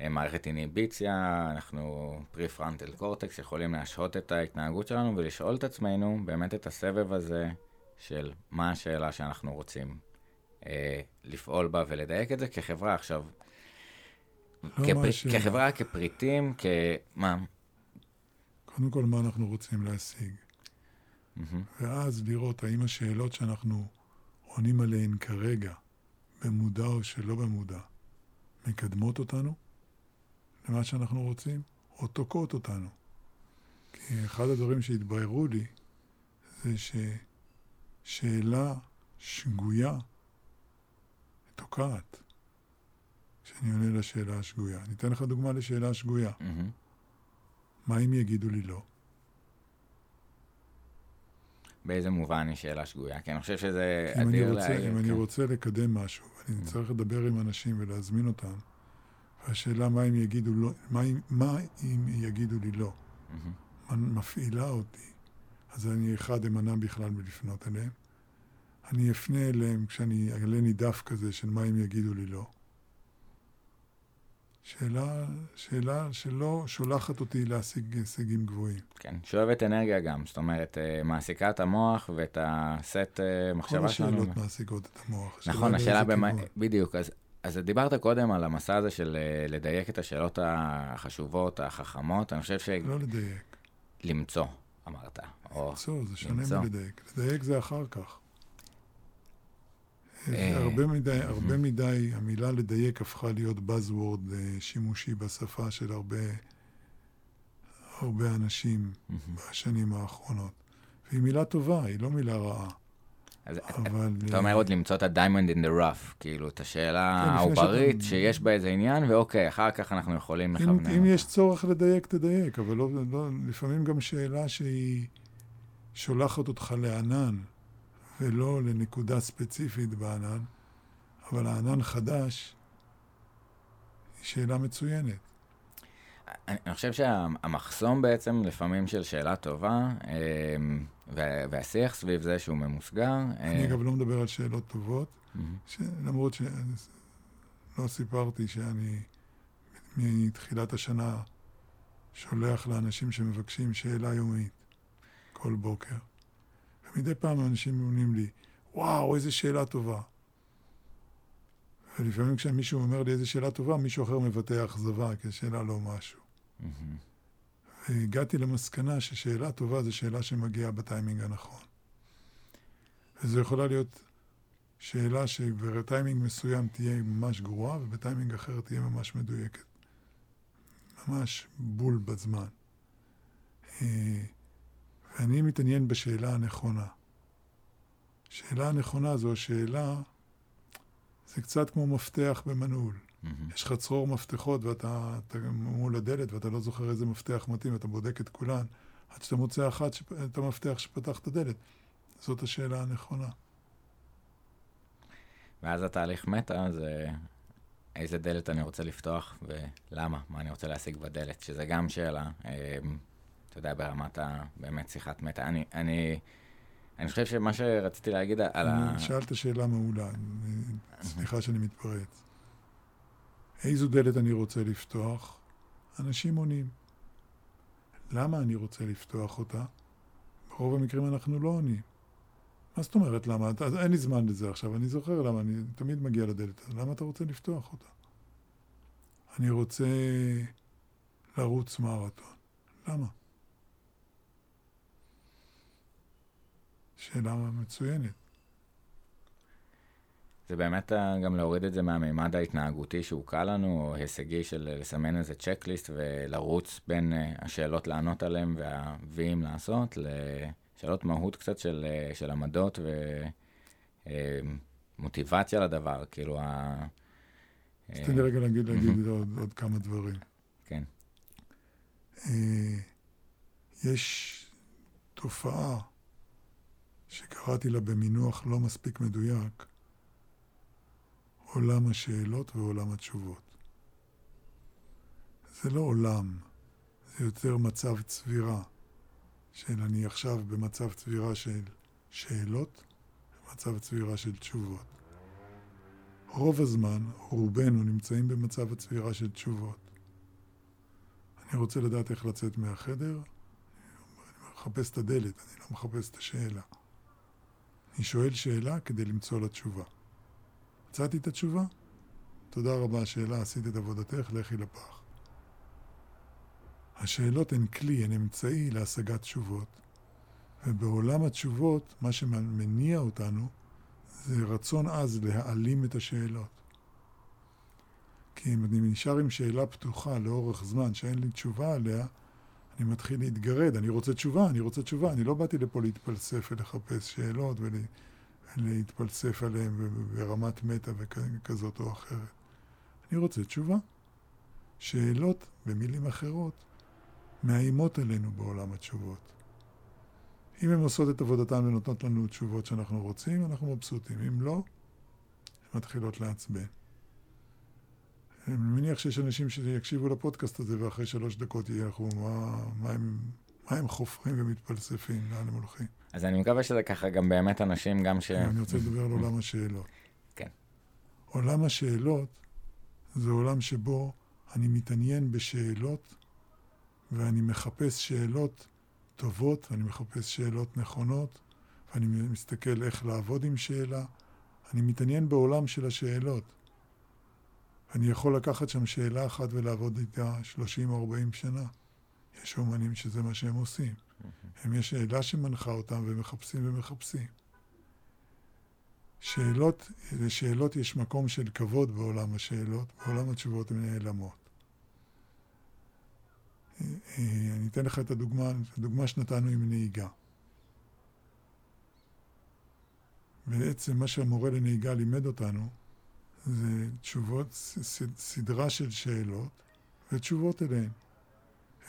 אה, מערכת איניביציה, אנחנו פרי-פרנטל קורטקס, יכולים להשהות את ההתנהגות שלנו ולשאול את עצמנו באמת את הסבב הזה של מה השאלה שאנחנו רוצים אה, לפעול בה ולדייק את זה כחברה עכשיו. לא כפר... כחברה, כפריטים, כ... מה? קודם כל, מה אנחנו רוצים להשיג. Mm-hmm. ואז לראות האם השאלות שאנחנו עונים עליהן כרגע, במודע או שלא במודע, מקדמות אותנו, למה שאנחנו רוצים, או תוקעות אותנו. כי אחד הדברים שהתבררו לי זה ששאלה שגויה תוקעת כשאני עונה לשאלה השגויה. אני אתן לך דוגמה לשאלה שגויה. Mm-hmm. מה אם יגידו לי לא? באיזה מובן היא שאלה שגויה? כי אני חושב שזה אדיר להעיר. אם כן. אני רוצה לקדם משהו, ואני mm-hmm. צריך לדבר עם אנשים ולהזמין אותם, והשאלה מה אם יגידו, לא, מה, מה אם יגידו לי לא, mm-hmm. מפעילה אותי, אז אני אחד אמנע בכלל מלפנות אליהם. אני אפנה אליהם כשאני אעלה לי דף כזה של מה אם יגידו לי לא. שאלה, שאלה שלא שולחת אותי להשיג הישגים גבוהים. כן, שואבת אנרגיה גם, זאת אומרת, אה, מעסיקה את המוח ואת הסט אה, מחשבה שלנו. כל השאלות מעסיקות את המוח. נכון, השאלה במה, בדיוק, אז אז דיברת קודם על המסע הזה של אה, לדייק את השאלות החשובות, החכמות. אני חושב ש... לא לדייק. למצוא, אמרת. או למצוא, זה שונה. מלדייק. לדייק זה אחר כך. אה, זה הרבה מדי, הרבה מדי, המילה לדייק הפכה להיות buzzword אה, שימושי בשפה של הרבה, הרבה אנשים. בשנים האחרונות. והיא מילה טובה, היא לא מילה רעה. אז אבל... אתה אומר אה, עוד למצוא את ה-diamond in the rough, כאילו, את השאלה כן, העוברית שאתה- שיש בה איזה עניין, ואוקיי, אחר כך אנחנו יכולים לכוונן. אם יש אותה. צורך לדייק, תדייק, אבל לא, לא, לפעמים גם שאלה שהיא שולחת אותך לענן, ולא לנקודה ספציפית בענן, אבל הענן חדש, היא שאלה מצוינת. אני אני חושב שהמחסום בעצם לפעמים של שאלה טובה, אמ, והשיח סביב זה שהוא ממוסגר. אני אה, אגב לא מדבר על שאלות טובות. למרות שלא סיפרתי שאני מתחילת השנה שולח לאנשים שמבקשים שאלה יומית כל בוקר. ומדי פעם אנשים עונים לי, וואו, איזה שאלה טובה. ולפעמים כשמישהו אומר לי איזה שאלה טובה, מישהו אחר מבטא אכזבה, כי השאלה לא משהו. מהמם. והגעתי למסקנה ששאלה טובה זו שאלה שמגיעה בטיימינג הנכון. וזו יכולה להיות שאלה שבטיימינג מסוים תהיה ממש גרועה, ובטיימינג אחר תהיה ממש מדויקת. ממש בול בזמן. אה, ואני מתעניין בשאלה הנכונה. שאלה הנכונה זו השאלה, זה קצת כמו מפתח במנעול. מהמם. יש לך צרור מפתחות ואתה אתה מול הדלת ואתה לא זוכר איזה מפתח מתאים, אתה בודק את כולן, עד שאתה מוצא אחת, שפ- את המפתח שפתח את הדלת. זאת השאלה הנכונה. ואז התהליך מטה זה איזה דלת אני רוצה לפתוח ולמה, מה אני רוצה להשיג בדלת, שזה גם שאלה, אמ, אתה יודע, ברמת ה... באמת שיחת מטה. אני, אני, אני חושב שמה שרציתי להגיד על ה... שאלת שאלה מעולה, סליחה שאני מתפרץ. איזו דלת אני רוצה לפתוח? אנשים עונים. למה אני רוצה לפתוח אותה? ברוב המקרים אנחנו לא עונים. מה זאת אומרת למה? אז אין לי זמן לזה עכשיו, אני זוכר למה, אני תמיד מגיע לדלת. אז למה אתה רוצה לפתוח אותה? אני רוצה לרוץ מרתון. למה? שאלה מצוינת. זה באמת ה- גם להוריד את זה מהמימד ההתנהגותי שהוא קל לנו, או הישגי של לסמן איזה צ'קליסט ולרוץ בין אה, השאלות לענות עליהן והוויים לעשות, לשאלות מהות קצת של, אה, של עמדות ומוטיבציה לדבר, כאילו ה... אז אה, תן לי רגע להגיד, להגיד עוד, עוד כמה דברים. כן. אה, יש תופעה שקראתי לה במינוח לא מספיק מדויק, עולם השאלות ועולם התשובות. זה לא עולם, זה יותר מצב צבירה, של אני עכשיו במצב צבירה של שאלות, ומצב צבירה של תשובות. רוב הזמן, רובנו נמצאים במצב הצבירה של תשובות. אני רוצה לדעת איך לצאת מהחדר, אני מחפש את הדלת, אני לא מחפש את השאלה. אני שואל שאלה כדי למצוא לה תשובה. מצאתי את התשובה? תודה רבה, השאלה, עשית את עבודתך, לכי לפח. השאלות הן כלי, הן אמצעי להשגת תשובות. ובעולם התשובות, מה שמניע אותנו זה רצון עז להעלים את השאלות. כי אם אני נשאר עם שאלה פתוחה לאורך זמן שאין לי תשובה עליה, אני מתחיל להתגרד, אני רוצה תשובה, אני רוצה תשובה. אני לא באתי לפה להתפלסף ולחפש שאלות ולהתפלסף עליהן ברמת מטה וכזאת או אחרת. אני רוצה תשובה. שאלות, במילים אחרות, מאיימות עלינו בעולם התשובות. אם הן עושות את עבודתן ונותנות לנו תשובות שאנחנו רוצים, אנחנו מבסוטים. אם לא, הן מתחילות לעצבן. אני מניח שיש אנשים שיקשיבו לפודקאסט הזה ואחרי שלוש דקות ילכו, מה, מה, מה הם חופרים ומתפלספים, לאן הם הולכים. אז אני מקווה שזה ככה גם באמת אנשים גם ש... אני רוצה לדבר על עולם השאלות. כן. עולם השאלות זה עולם שבו אני מתעניין בשאלות ואני מחפש שאלות טובות, ואני מחפש שאלות נכונות, ואני מסתכל איך לעבוד עם שאלה. אני מתעניין בעולם של השאלות. אני יכול לקחת שם שאלה אחת ולעבוד איתה 30 או 40 שנה. יש אומנים שזה מה שהם עושים. הם יש שאלה שמנחה אותם ומחפשים ומחפשים. שאלות, לשאלות יש מקום של כבוד בעולם השאלות, בעולם התשובות הן נעלמות. אני אתן לך את הדוגמה, הדוגמה שנתנו עם נהיגה. בעצם מה שהמורה לנהיגה לימד אותנו זה תשובות, סדרה של שאלות ותשובות אליהן.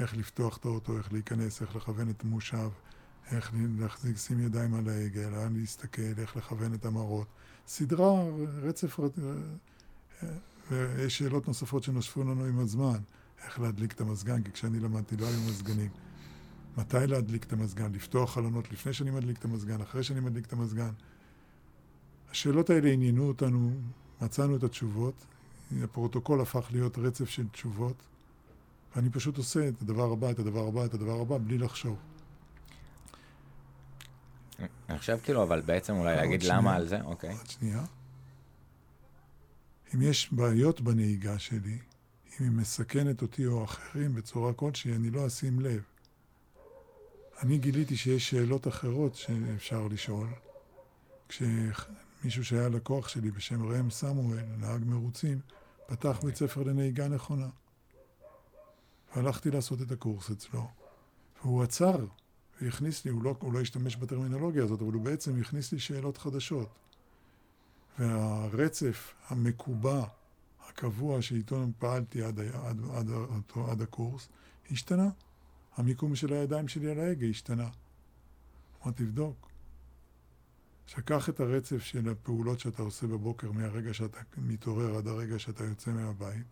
איך לפתוח את האוטו, איך להיכנס, איך לכוון את המושב, איך להחזיק, שים ידיים על ההגה, לאן להסתכל, איך לכוון את המראות. סדרה, רצף, ויש שאלות נוספות שנוספו לנו עם הזמן. איך להדליק את המזגן, כי כשאני למדתי לא היו מזגנים. מתי להדליק את המזגן, לפתוח חלונות לפני שאני מדליק את המזגן, אחרי שאני מדליק את המזגן. השאלות האלה עניינו אותנו, מצאנו את התשובות, הפרוטוקול הפך להיות רצף של תשובות, ואני פשוט עושה את הדבר הבא, את הדבר הבא, את הדבר הבא, בלי לחשוב. חושב כאילו, אבל בעצם אולי להגיד שנייה, למה על זה, אוקיי. עוד שנייה. אם יש בעיות בנהיגה שלי, אם היא מסכנת אותי או אחרים בצורה כלשהי, אני לא אשים לב. אני גיליתי שיש שאלות אחרות שאפשר לשאול. כשמישהו שהיה לקוח שלי בשם ראם סמואל, נהג מרוצים, פתח בית ספר לנהיגה נכונה. והלכתי לעשות את הקורס אצלו, והוא עצר והכניס לי, הוא לא, הוא לא השתמש בטרמינולוגיה הזאת, אבל הוא בעצם הכניס לי שאלות חדשות. והרצף המקובע הקבוע שאיתו פעלתי עד, עד, עד, עד, עד הקורס, השתנה. המיקום של הידיים שלי על ההגה השתנה. אמרתי, תבדוק. שקח את הרצף של הפעולות שאתה עושה בבוקר מהרגע שאתה מתעורר עד הרגע שאתה יוצא מהבית.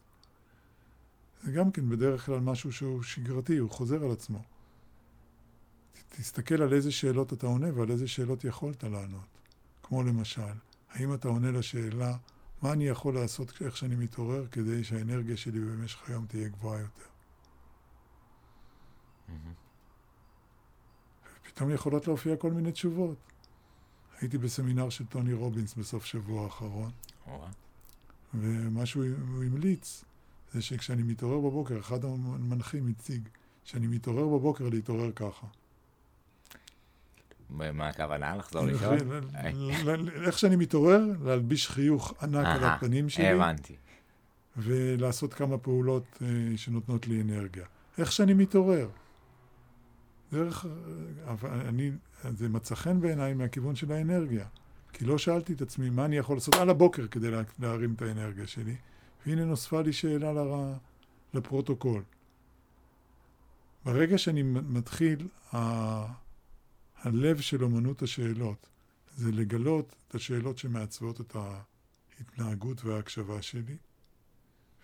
זה גם כן בדרך כלל משהו שהוא שגרתי, הוא חוזר על עצמו. תסתכל על איזה שאלות אתה עונה ועל איזה שאלות יכולת לענות. כמו למשל, האם אתה עונה לשאלה מה אני יכול לעשות איך שאני מתעורר כדי שהאנרגיה שלי במשך היום תהיה גבוהה יותר. ופתאום יכולות להופיע כל מיני תשובות. הייתי בסמינר של טוני רובינס בסוף שבוע האחרון, ומה שהוא המליץ זה שכשאני מתעורר בבוקר, אחד המנחים הציג, שאני מתעורר בבוקר להתעורר ככה. מה הכוונה? לחזור לשאול? איך שאני מתעורר, להלביש חיוך ענק על הפנים שלי. הבנתי. ולעשות כמה פעולות אה, שנותנות לי אנרגיה. איך שאני מתעורר. דרך, אני, זה מצא חן בעיניי מהכיוון של האנרגיה. כי לא שאלתי את עצמי מה אני יכול לעשות על הבוקר כדי להרים את האנרגיה שלי. והנה נוספה לי שאלה לרע, לפרוטוקול. ברגע שאני מתחיל, הלב של אומנות השאלות זה לגלות את השאלות שמעצבות את ההתנהגות וההקשבה שלי,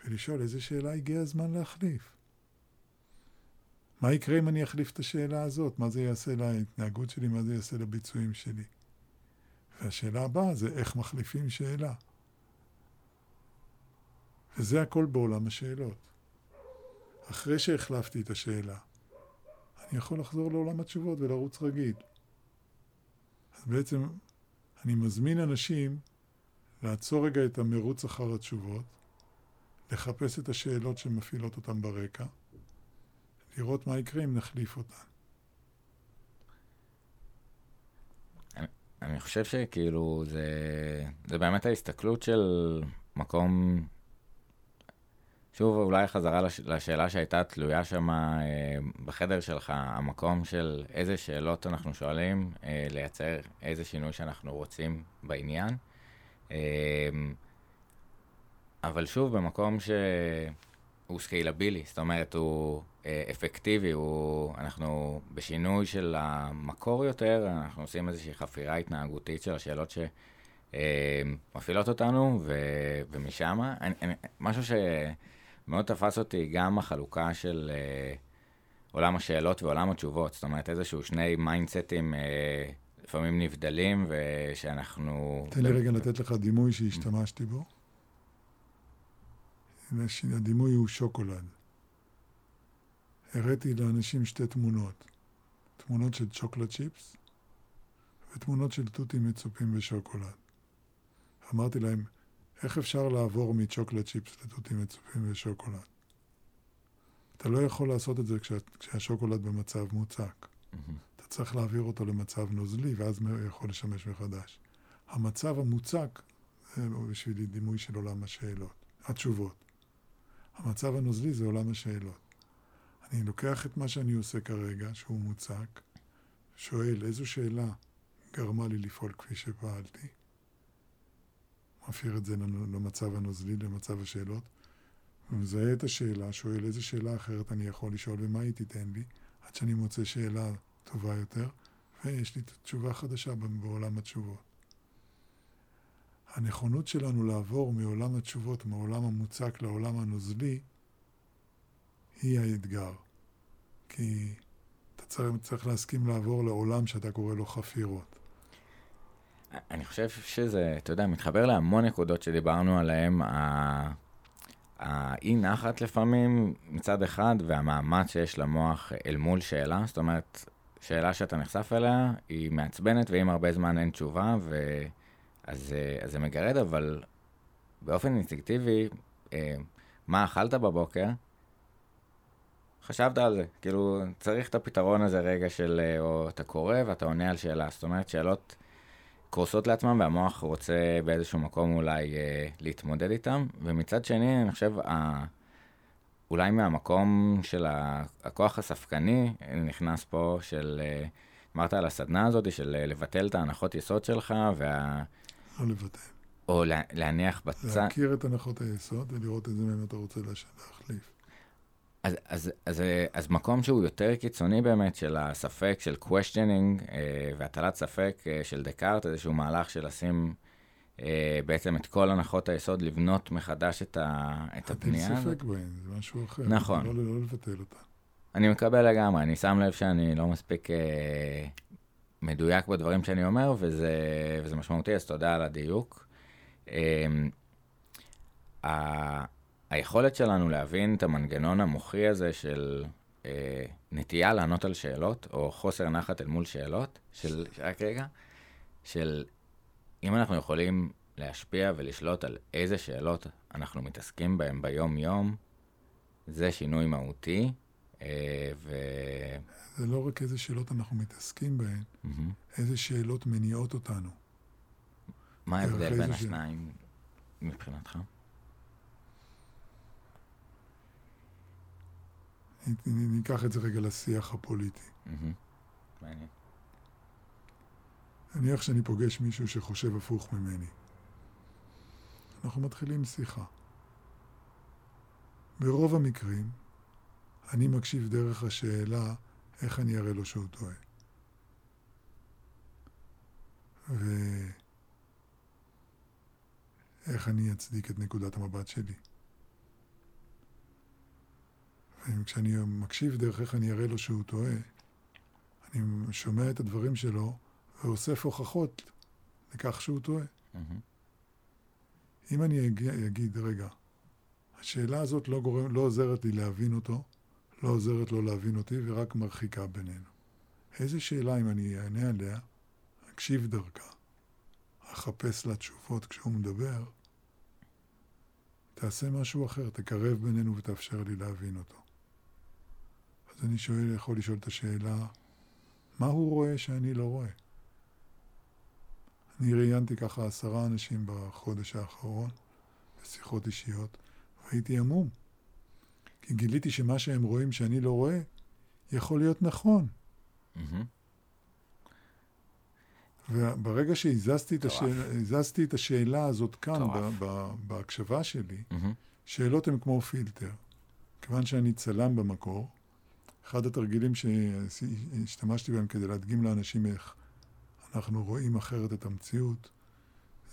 ולשאול איזה שאלה הגיע הזמן להחליף. מה יקרה אם אני אחליף את השאלה הזאת? מה זה יעשה להתנהגות שלי? מה זה יעשה לביצועים שלי? והשאלה הבאה זה איך מחליפים שאלה. וזה הכל בעולם השאלות. אחרי שהחלפתי את השאלה, אני יכול לחזור לעולם התשובות ולרוץ רגיל. אז בעצם אני מזמין אנשים לעצור רגע את המרוץ אחר התשובות, לחפש את השאלות שמפעילות אותן ברקע, לראות מה יקרה אם נחליף אותן. אני, אני חושב שכאילו זה, זה באמת ההסתכלות של מקום שוב, אולי חזרה לש... לשאלה שהייתה תלויה שם אה, בחדר שלך, המקום של איזה שאלות אנחנו שואלים, אה, לייצר איזה שינוי שאנחנו רוצים בעניין. אה, אבל שוב, במקום שהוא סקיילבילי, זאת אומרת, הוא אה, אפקטיבי, הוא, אנחנו בשינוי של המקור יותר, אנחנו עושים איזושהי חפירה התנהגותית של השאלות שמפעילות אותנו, ו... ומשם, משהו ש... מאוד תפס אותי גם החלוקה של אה, עולם השאלות ועולם התשובות. זאת אומרת, איזשהו שני mindsetים אה, לפעמים נבדלים, ושאנחנו... תן לי רגע לתת לך דימוי שהשתמשתי בו. הדימוי הוא שוקולד. הראיתי לאנשים שתי תמונות. תמונות של chocolate chips ותמונות של תותים מצופים בשוקולד. אמרתי להם, איך אפשר לעבור מצ'וקולד צ'יפס לתותים מצופים ושוקולד? אתה לא יכול לעשות את זה כשה, כשהשוקולד במצב מוצק. אתה צריך להעביר אותו למצב נוזלי, ואז הוא יכול לשמש מחדש. המצב המוצק, זה בשבילי דימוי של עולם השאלות, התשובות. המצב הנוזלי זה עולם השאלות. אני לוקח את מה שאני עושה כרגע, שהוא מוצק, שואל איזו שאלה גרמה לי לפעול כפי שפעלתי, מעביר את זה למצב הנוזלי, למצב השאלות, ומזהה את השאלה, שואל איזה שאלה אחרת אני יכול לשאול ומה היא תיתן לי, עד שאני מוצא שאלה טובה יותר, ויש לי תשובה חדשה בעולם התשובות. הנכונות שלנו לעבור מעולם התשובות, מעולם המוצק לעולם הנוזלי, היא האתגר. כי אתה צריך להסכים לעבור לעולם שאתה קורא לו חפירות. אני חושב שזה, אתה יודע, מתחבר להמון נקודות שדיברנו עליהן, האי נחת לפעמים מצד אחד, והמאמץ שיש למוח אל מול שאלה, זאת אומרת, שאלה שאתה נחשף אליה, היא מעצבנת, ואם הרבה זמן אין תשובה, ו... אז, אז זה מגרד, אבל באופן אינסטינקטיבי, אה, מה אכלת בבוקר? חשבת על זה, כאילו, צריך את הפתרון הזה רגע של, אה, או אתה קורא ואתה עונה על שאלה, זאת אומרת, שאלות קורסות לעצמם והמוח רוצה באיזשהו מקום אולי אה, להתמודד איתם, ומצד שני, אני חושב, ה... אולי מהמקום של הכוח הספקני נכנס פה של, אה, אמרת על הסדנה הזאת, של אה, לבטל את ההנחות יסוד שלך, וה... לא לבטל. או לה, להניח בצד... להכיר את הנחות היסוד ולראות איזה מהם אתה רוצה להחליף. אז, אז, אז, אז מקום שהוא יותר קיצוני באמת של הספק, של questioning אה, והטלת ספק אה, של דקארט, איזשהו מהלך של לשים אה, בעצם את כל הנחות היסוד, לבנות מחדש את, ה, את הבנייה. אין ספק בהן, זה משהו אחר. נכון. לא, לא לבטל אותה. אני מקבל לגמרי, אני שם לב שאני לא מספיק אה, מדויק בדברים שאני אומר, וזה, וזה משמעותי, אז תודה על הדיוק. אה, היכולת שלנו להבין את המנגנון המוחי הזה של אה, נטייה לענות על שאלות, או חוסר נחת אל מול שאלות, של, רק רגע, של אם אנחנו יכולים להשפיע ולשלוט על איזה שאלות אנחנו מתעסקים בהן ביום-יום, זה שינוי מהותי, אה, ו... זה לא רק איזה שאלות אנחנו מתעסקים בהן, mm-hmm. איזה שאלות מניעות אותנו. מה ההבדל בין השניים ש... מבחינתך? ניקח את זה רגע לשיח הפוליטי. מעניין. נניח שאני פוגש מישהו שחושב הפוך ממני. אנחנו מתחילים שיחה. ברוב המקרים, אני מקשיב דרך השאלה איך אני אראה לו שהוא טועה. ואיך אני אצדיק את נקודת המבט שלי. כשאני מקשיב דרך איך אני אראה לו שהוא טועה, אני שומע את הדברים שלו ואוסף הוכחות לכך שהוא טועה. Mm-hmm. אם אני אגיד, רגע, השאלה הזאת לא, גורם, לא עוזרת לי להבין אותו, לא עוזרת לו להבין אותי ורק מרחיקה בינינו. איזה שאלה, אם אני אענה עליה, אקשיב דרכה, אחפש לה תשובות כשהוא מדבר, תעשה משהו אחר, תקרב בינינו ותאפשר לי להבין אותו. אז אני שואל, יכול לשאול את השאלה, מה הוא רואה שאני לא רואה? אני ראיינתי ככה עשרה אנשים בחודש האחרון, בשיחות אישיות, והייתי עמום. כי גיליתי שמה שהם רואים שאני לא רואה, יכול להיות נכון. Mm-hmm. וברגע שהזזתי את, השאל... את השאלה הזאת כאן, ב- ב- בהקשבה שלי, mm-hmm. שאלות הן כמו פילטר. כיוון שאני צלם במקור, אחד התרגילים שהשתמשתי בהם כדי להדגים לאנשים איך אנחנו רואים אחרת את המציאות,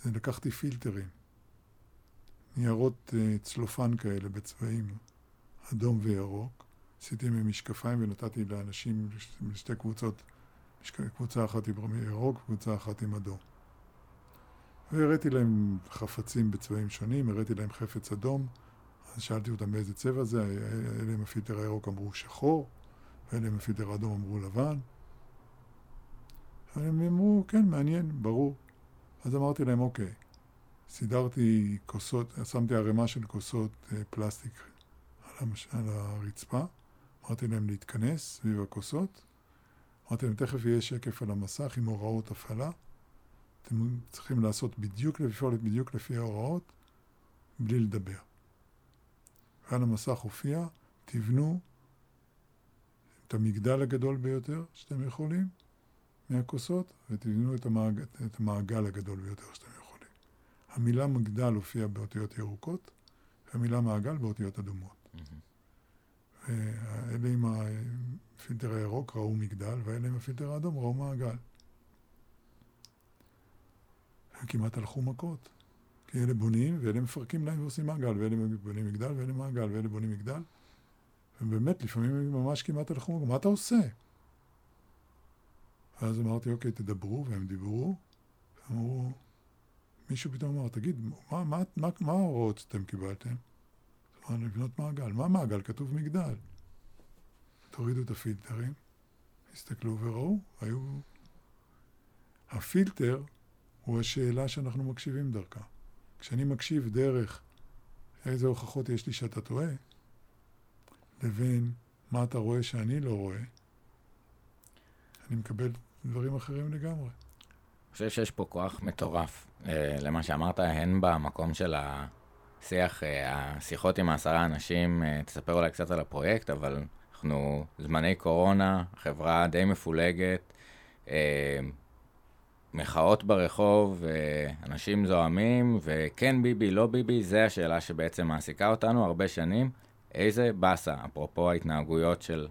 זה לקחתי פילטרים. ניירות אה, צלופן כאלה בצבעים אדום וירוק, עשיתי מהם משקפיים ונתתי לאנשים לשתי קבוצות, קבוצה אחת עם ירוק וקבוצה אחת עם אדום. והראיתי להם חפצים בצבעים שונים, הראיתי להם חפץ אדום, אז שאלתי אותם באיזה צבע זה, אלה עם הפילטר הירוק אמרו שחור, ואלה עם הפילטר אדום אמרו לבן. הם אמרו, כן, מעניין, ברור. אז אמרתי להם, אוקיי, סידרתי כוסות, שמתי ערימה של כוסות אה, פלסטיק על, המש... על הרצפה, אמרתי להם להתכנס סביב הכוסות, אמרתי להם, תכף יהיה שקף על המסך עם הוראות הפעלה, אתם צריכים לעשות בדיוק, לפעול בדיוק לפי ההוראות, בלי לדבר. ועל המסך הופיע, תבנו את המגדל הגדול ביותר שאתם יכולים מהכוסות, ותבנו את המעגל, את המעגל הגדול ביותר שאתם יכולים. המילה מגדל הופיעה באותיות ירוקות, והמילה מעגל באותיות אדומות. ואלה עם הפילטר הירוק ראו מגדל, ואלה עם הפילטר האדום ראו מעגל. הם כמעט הלכו מכות. כי אלה בונים, ואלה מפרקים להם ועושים מעגל, ואלה בונים מגדל, ואלה מעגל, ואלה בונים מגדל. ובאמת, לפעמים הם ממש כמעט הלכו. מה אתה עושה? אז אמרתי, אוקיי, תדברו, והם דיברו. אמרו, מישהו פתאום אמר, תגיד, מה, מה, מה, מה ההוראות שאתם קיבלתם? אמרנו, לבנות מעגל. מה מעגל? כתוב מגדל. תורידו את הפילטרים, הסתכלו וראו, היו... הפילטר הוא השאלה שאנחנו מקשיבים דרכה. כשאני מקשיב דרך איזה הוכחות יש לי שאתה טועה, לבין מה אתה רואה שאני לא רואה, אני מקבל דברים אחרים לגמרי. אני חושב שיש פה כוח מטורף אה, למה שאמרת, הן במקום של השיח, אה, השיחות עם העשרה אנשים, אה, תספר אולי קצת על הפרויקט, אבל אנחנו זמני קורונה, חברה די מפולגת, מחאות ברחוב, אנשים זועמים, וכן ביבי, לא ביבי, זה השאלה שבעצם מעסיקה אותנו הרבה שנים. איזה באסה, אפרופו ההתנהגויות של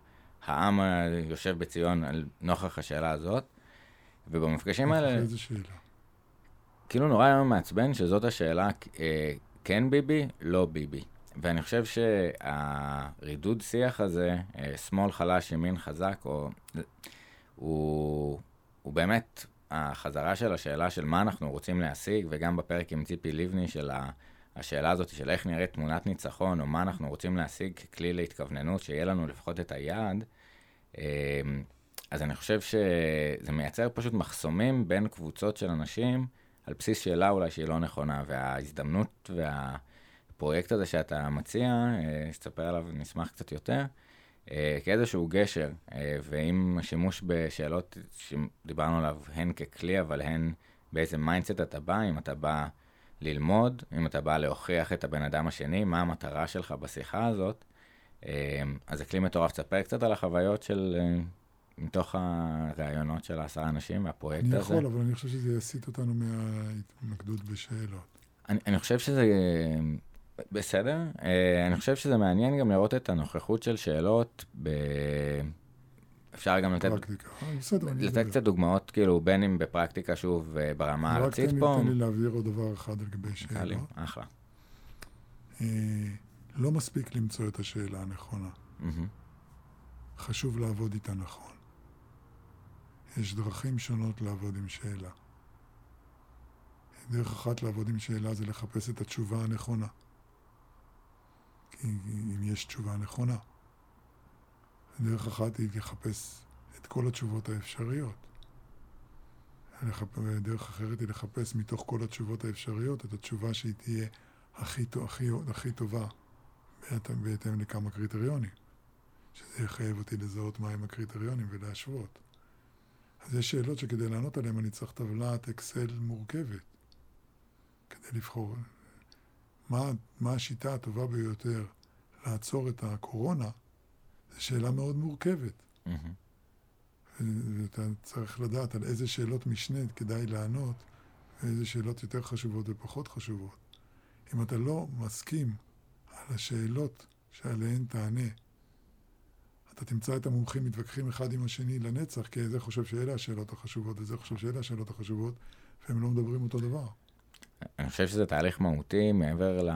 העם היושב בציון על נוכח השאלה הזאת. ובמפגשים האלה... איזה שאלה? כאילו נורא היום מעצבן שזאת השאלה, אה, כן ביבי, לא ביבי. ואני חושב שהרידוד שיח הזה, אה, שמאל חלש, ימין חזק, או, הוא, הוא באמת החזרה של השאלה של מה אנחנו רוצים להשיג, וגם בפרק עם ציפי לבני של השאלה הזאת של איך נראית תמונת ניצחון, או מה אנחנו רוצים להשיג ככלי להתכווננות, שיהיה לנו לפחות את היעד, אמ, אז אני חושב שזה מייצר פשוט מחסומים בין קבוצות של אנשים, על בסיס שאלה אולי שהיא לא נכונה, וההזדמנות והפרויקט הזה שאתה מציע, אה, שתספר עליו, נשמח קצת יותר. אה, כאיזשהו גשר, אה, ועם השימוש בשאלות שדיברנו עליו, הן ככלי, אבל הן באיזה mindset אתה בא, אם אתה בא ללמוד, אם אתה בא להוכיח את הבן אדם השני, מה המטרה שלך בשיחה הזאת. אה, אז זה כלי מטורף. תספר קצת על החוויות של, מתוך הראיונות של העשרה אנשים והפרויקט הזה. אני יכול, אבל אני חושב שזה יסיט אותנו מההתמקדות בשאלות. אני, אני חושב שזה בסדר. Uh, אני חושב שזה מעניין גם לראות את הנוכחות של שאלות ב... אפשר גם לתת... פרקטיקה, אה, בסדר, אני לתת קצת דוגמאות, כאילו, בין אם בפרקטיקה, שוב, אה, ברמה הארצית פה. רק תן לי להבהיר עוד דבר אחד לגבי. קלים, אחלה. Uh, לא מספיק למצוא את השאלה הנכונה. חשוב לעבוד איתה נכון. יש דרכים שונות לעבוד עם שאלה. דרך אחת לעבוד עם שאלה זה לחפש את התשובה הנכונה. אם יש תשובה נכונה. דרך אחת היא לחפש את כל התשובות האפשריות. דרך אחרת היא לחפש מתוך כל התשובות האפשריות את התשובה שהיא תהיה הכי, הכי, הכי טובה בהתאם לכמה קריטריונים. שזה יחייב אותי לזהות מהם הקריטריונים ולהשוות. אז יש שאלות שכדי לענות עליהן אני צריך טבלת אקסל מורכבת כדי לבחור מה, מה השיטה הטובה ביותר לעצור את הקורונה, זו שאלה מאוד מורכבת. Mm-hmm. ואתה צריך לדעת על איזה שאלות משנה כדאי לענות, ואיזה שאלות יותר חשובות ופחות חשובות. אם אתה לא מסכים על השאלות שעליהן תענה, אתה תמצא את המומחים מתווכחים אחד עם השני לנצח, כי זה חושב שאלה השאלות החשובות, וזה חושב שאלה השאלות החשובות, והם לא מדברים אותו דבר. אני חושב שזה תהליך מהותי מעבר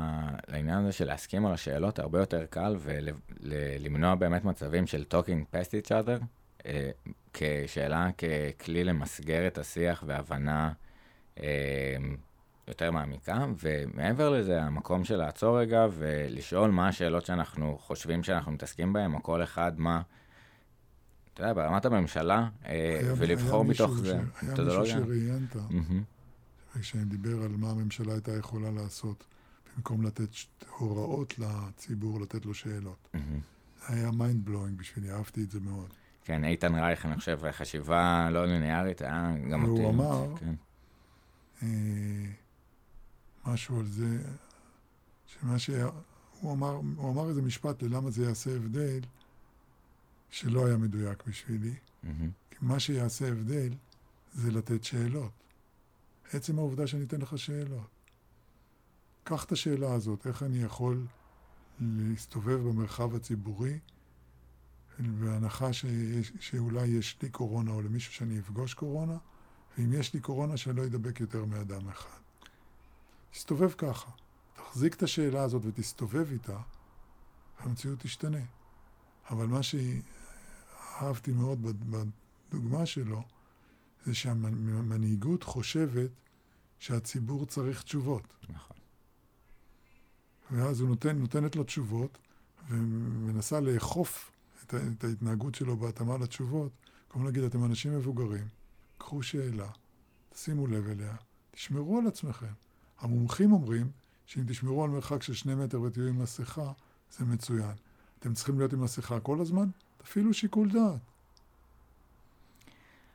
לעניין הזה של להסכים על השאלות, הרבה יותר קל ולמנוע באמת מצבים של talking past each other, אה, כשאלה, ככלי למסגר את השיח והבנה אה, יותר מעמיקה, ומעבר לזה, המקום של לעצור רגע ולשאול מה השאלות שאנחנו חושבים שאנחנו מתעסקים בהן, או כל אחד מה... אתה יודע, ברמת הממשלה, אה, ולבחור מתוך זה. היה מישהו שראיינת. Mm-hmm. ושדיבר על מה הממשלה הייתה יכולה לעשות, במקום לתת הוראות לציבור, לתת לו שאלות. זה היה mind blowing בשבילי, אהבתי את זה מאוד. כן, איתן רייך, אני חושב, חשיבה לא ליניארית, היה גם אותי. והוא אמר- כן. אה, משהו על זה, שמה ש... הוא אמר, הוא אמר איזה משפט ללמה זה יעשה הבדל, שלא היה מדויק בשבילי. כי מה שיעשה הבדל זה לתת שאלות. עצם העובדה שאני אתן לך שאלות. קח את השאלה הזאת, איך אני יכול להסתובב במרחב הציבורי בהנחה שיש, שאולי יש לי קורונה או למישהו שאני אפגוש קורונה, ואם יש לי קורונה שלא ידבק יותר מאדם אחד. תסתובב ככה. תחזיק את השאלה הזאת ותסתובב איתה, והמציאות תשתנה. אבל מה שאהבתי מאוד בד- בדוגמה שלו, זה שהמנהיגות חושבת שהציבור צריך תשובות. נכון. ואז הוא נותן, נותנת לו תשובות, ומנסה לאכוף את, את ההתנהגות שלו בהתאמה לתשובות. כמו להגיד, אתם אנשים מבוגרים, קחו שאלה, שימו לב אליה, תשמרו על עצמכם. המומחים אומרים שאם תשמרו על מרחק של שני מטר ותהיו עם מסכה, זה מצוין. אתם צריכים להיות עם מסכה כל הזמן? תפעילו שיקול דעת.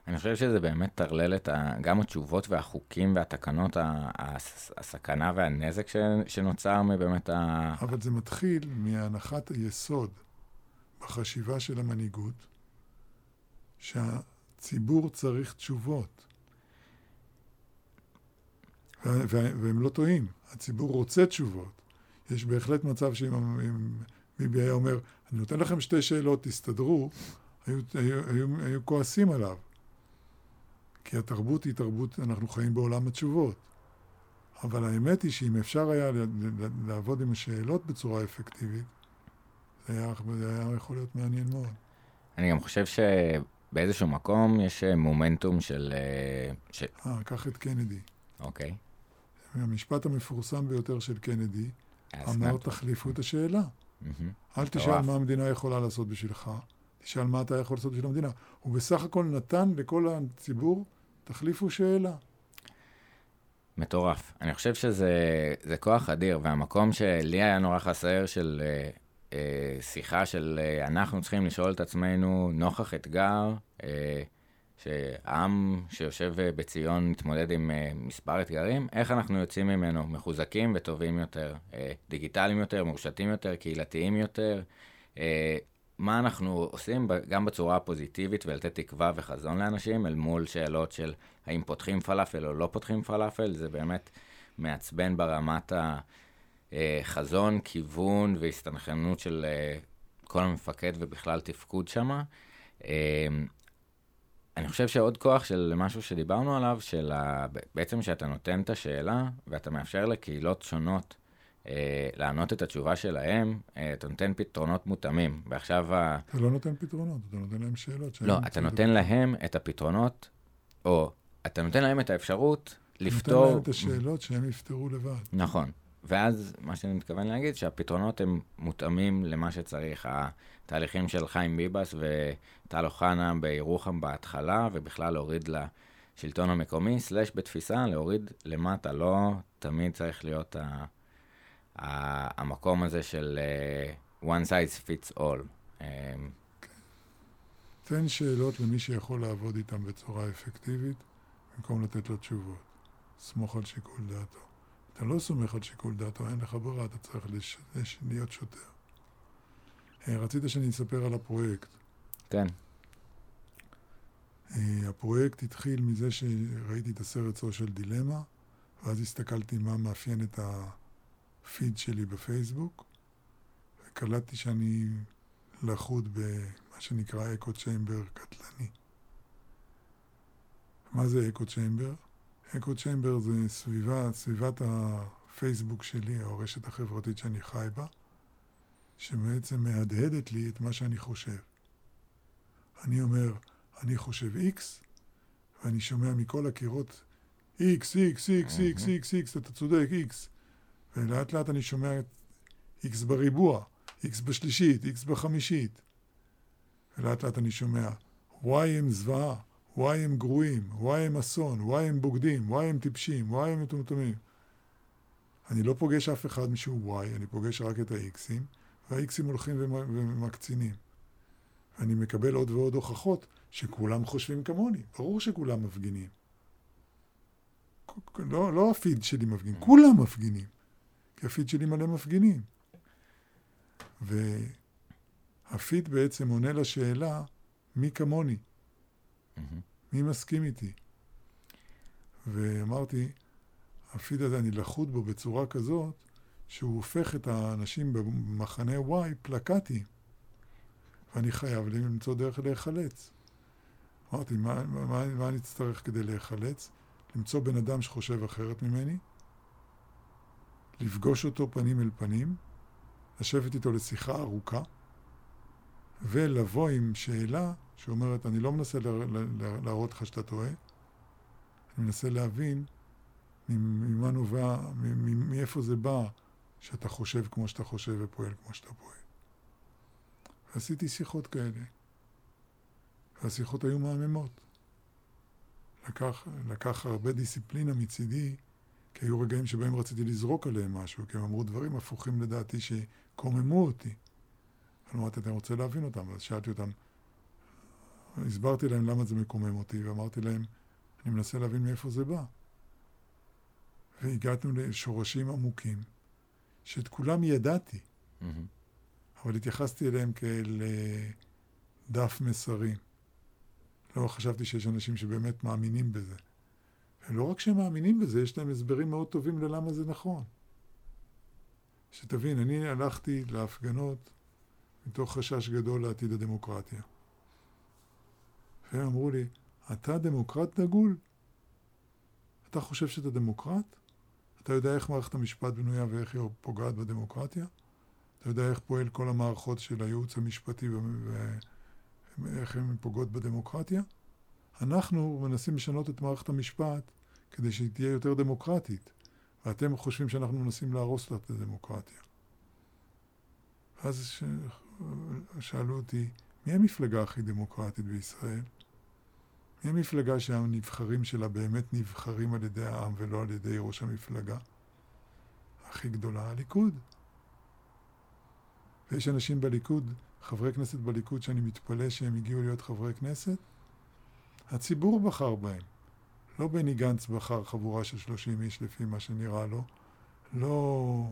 אני חושב שזה באמת טרלל את ה... גם התשובות והחוקים והתקנות, הסכנה והנזק ש... שנוצר מבאמת ה... אבל זה מתחיל מהנחת היסוד בחשיבה של המנהיגות, שהציבור צריך תשובות. ו- ו- והם לא טועים, הציבור רוצה תשובות. יש בהחלט מצב שאם אם ביבי היה אומר, אני נותן לכם שתי שאלות, תסתדרו, היו, היו, היו, היו כועסים עליו. כי התרבות היא תרבות, אנחנו חיים בעולם התשובות. אבל האמת היא שאם אפשר היה לעבוד עם השאלות בצורה אפקטיבית, זה היה, זה היה יכול להיות מעניין מאוד. אני גם חושב שבאיזשהו מקום יש אה, מומנטום של... אה, ש... אה, קח את קנדי. אוקיי. המשפט המפורסם ביותר של קנדי אמר. תחליפו את השאלה. אל תשאל. מה המדינה יכולה לעשות בשבילך, תשאל מה אתה יכול לעשות בשביל המדינה. הוא בסך הכל נתן לכל הציבור, תחליפו שאלה. מטורף. אני חושב שזה זה כוח אדיר, והמקום שלי היה נורא חסר של אה, אה, שיחה של אה, אנחנו צריכים לשאול את עצמנו, נוכח אתגר, אה, שהעם שיושב אה, בציון מתמודד עם אה, מספר אתגרים, איך אנחנו יוצאים ממנו מחוזקים וטובים יותר, אה, דיגיטליים יותר, מרושתים יותר, קהילתיים יותר. אה, מה אנחנו עושים גם בצורה הפוזיטיבית ולתת תקווה וחזון לאנשים, אל מול שאלות של האם פותחים פלאפל או לא פותחים פלאפל, זה באמת מעצבן ברמת החזון, כיוון והסתנכרנות של אה, כל המפקד ובכלל תפקוד שם. אני חושב שעוד כוח של משהו שדיברנו עליו, של. בעצם שאתה נותן את השאלה ואתה מאפשר לקהילות שונות אה, לענות את התשובה שלהם, אה, אתה נותן פתרונות מותאמים. ועכשיו ה... אתה לא נותן פתרונות, אתה נותן להם שאלות. לא, אתה את נותן להם את הפתרונות, או אתה נותן להם את האפשרות לפתור... נותן להם את השאלות שהם יפתרו לבד. נכון. ואז מה שאני מתכוון להגיד, שהפתרונות הם מותאמים למה שצריך. התהליכים של חיים ביבס וטל אוחנה בירוחם בהתחלה, ובכלל להוריד לשלטון המקומי, סלש בתפיסה, להוריד למטה. לא תמיד צריך להיות ה, המקום הזה של uh, one size fits all. Um, תן שאלות למי שיכול לעבוד איתם בצורה אפקטיבית, במקום לתת לו תשובות. סמוך על שיקול דעתו. אתה לא סומך על שיקול דעתו, אין לך ברירה, אתה צריך לש... לש... להיות שוטר. אה, רצית שאני אספר על הפרויקט. כן, אה, הפרויקט התחיל מזה שראיתי את הסרט סושיאל דילמה, ואז הסתכלתי מה מאפיין את הפיד שלי בפייסבוק, וקלטתי שאני לחוד במה שנקרא אקו צ'יימבר קטלני. מה זה אקו צ'יימבר? אקו צ'יימבר זה סביבה, סביבת הפייסבוק שלי, או הרשת החברתית שאני חי בה, שבעצם מהדהדת לי את מה שאני חושב. אני אומר, אני חושב X, ואני שומע מכל הקירות X, X, X, X, X, X, אתה צודק, X. ולאט לאט אני שומע את X בריבוע, X בשלישית, X בחמישית. ולאט לאט אני שומע Y הם זוועה, וואי הם גרועים, וואי הם אסון, וואי הם בוגדים, וואי הם טיפשים, וואי הם מטומטמים. אני לא פוגש אף אחד משהו וואי, אני פוגש רק את האיקסים, והאיקסים הולכים ומקצינים. אני מקבל עוד ועוד הוכחות שכולם חושבים כמוני. ברור שכולם מפגינים. לא, לא הפיד שלי מפגין, כולם מפגינים. כי הפיד שלי מלא מפגינים. והפיד בעצם עונה לשאלה, מי כמוני? מי מסכים איתי? ואמרתי, הפיד הזה, אני לחוד בו בצורה כזאת, שהוא הופך את האנשים במחנה Y פלקטיים. ואני חייב למצוא דרך להיחלץ. אמרתי, מה, מה, מה אני אצטרך כדי להיחלץ? למצוא בן אדם שחושב אחרת ממני, לפגוש אותו פנים אל פנים, לשבת איתו לשיחה ארוכה, ולבוא עם שאלה שאומרת, אני לא מנסה להראות לך שאתה טועה, אני מנסה להבין ממה נובע, מאיפה זה בא שאתה חושב כמו שאתה חושב ופועל כמו שאתה פועל. ועשיתי שיחות כאלה, והשיחות היו מהממות. לקח, לקח הרבה דיסציפלינה מצידי, כי היו רגעים שבהם רציתי לזרוק עליהם משהו, כי הם אמרו דברים הפוכים לדעתי שקוממו אותי. אבל אמרתי, אתה רוצה להבין אותם? אז שאלתי אותם, הסברתי להם למה זה מקומם אותי, ואמרתי להם, אני מנסה להבין מאיפה זה בא. והגענו לשורשים עמוקים, שאת כולם ידעתי, mm-hmm. אבל התייחסתי אליהם כאל אה, דף מסרים. לא חשבתי שיש אנשים שבאמת מאמינים בזה. ולא רק שהם מאמינים בזה, יש להם הסברים מאוד טובים ללמה זה נכון. שתבין, אני הלכתי להפגנות מתוך חשש גדול לעתיד הדמוקרטיה. והם אמרו לי, אתה דמוקרט דגול? אתה חושב שאתה דמוקרט? אתה יודע איך מערכת המשפט בנויה ואיך היא פוגעת בדמוקרטיה? אתה יודע איך פועל כל המערכות של הייעוץ המשפטי ואיך הן פוגעות בדמוקרטיה? אנחנו מנסים לשנות את מערכת המשפט כדי שהיא תהיה יותר דמוקרטית, ואתם חושבים שאנחנו מנסים להרוס לה את הדמוקרטיה. ואז ש... שאלו אותי, מי המפלגה הכי דמוקרטית בישראל? מי המפלגה שהנבחרים שלה באמת נבחרים על ידי העם ולא על ידי ראש המפלגה? הכי גדולה, הליכוד. ויש אנשים בליכוד, חברי כנסת בליכוד, שאני מתפלא שהם הגיעו להיות חברי כנסת. הציבור בחר בהם. לא בני גנץ בחר חבורה של 30 איש לפי מה שנראה לו, לא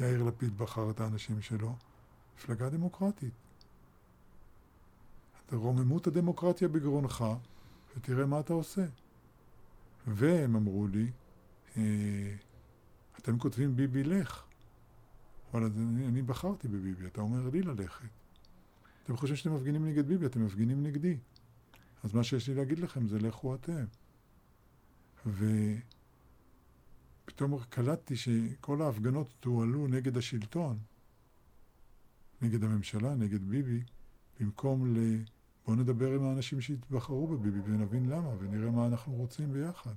יאיר לפיד בחר את האנשים שלו. מפלגה דמוקרטית. אתה רוממו את הדמוקרטיה בגרונך, ותראה מה אתה עושה. והם אמרו לי, אה, אתם כותבים ביבי לך, אבל אני, אני בחרתי בביבי, אתה אומר לי ללכת. אתם חושבים שאתם מפגינים נגד ביבי, אתם מפגינים נגדי. אז מה שיש לי להגיד לכם זה לכו אתם. ופתאום קלטתי שכל ההפגנות תועלו נגד השלטון, נגד הממשלה, נגד ביבי, במקום ל... בואו נדבר עם האנשים שהתבחרו בביבי ונבין למה ונראה מה אנחנו רוצים ביחד.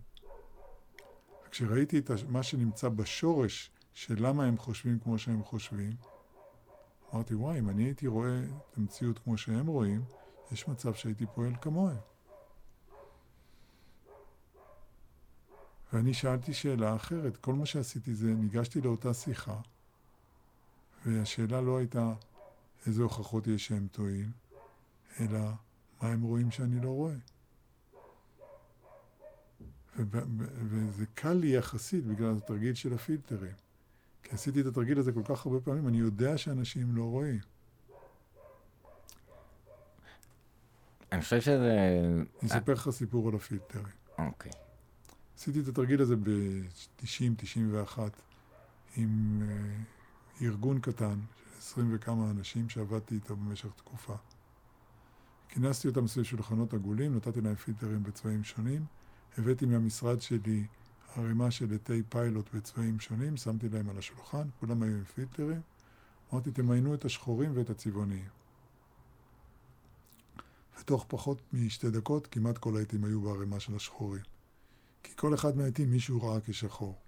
וכשראיתי את מה שנמצא בשורש של למה הם חושבים כמו שהם חושבים, אמרתי, וואי, אם אני הייתי רואה את המציאות כמו שהם רואים, יש מצב שהייתי פועל כמוהם. ואני שאלתי שאלה אחרת. כל מה שעשיתי זה, ניגשתי לאותה שיחה, והשאלה לא הייתה איזה הוכחות יש שהם טועים, אלא מה הם רואים שאני לא רואה. וזה קל לי יחסית בגלל התרגיל של הפילטרים. כי עשיתי את התרגיל הזה כל כך הרבה פעמים, אני יודע שאנשים לא רואים. אני חושב שזה... אני אספר לך סיפור על הפילטרים. אוקיי. עשיתי את התרגיל הזה ב-90-91 עם uh, ארגון קטן של עשרים וכמה אנשים שעבדתי איתו במשך תקופה. כינסתי אותם סביב שולחנות עגולים, נתתי להם פילטרים בצבעים שונים, הבאתי מהמשרד שלי ערימה של עטי פיילוט בצבעים שונים, שמתי להם על השולחן, כולם היו עם פילטרים, אמרתי, תמיינו את השחורים ואת הצבעוניים. ותוך פחות משתי דקות כמעט כל העטים היו בערימה של השחורים. כי כל אחד מהעטים מישהו ראה כשחור.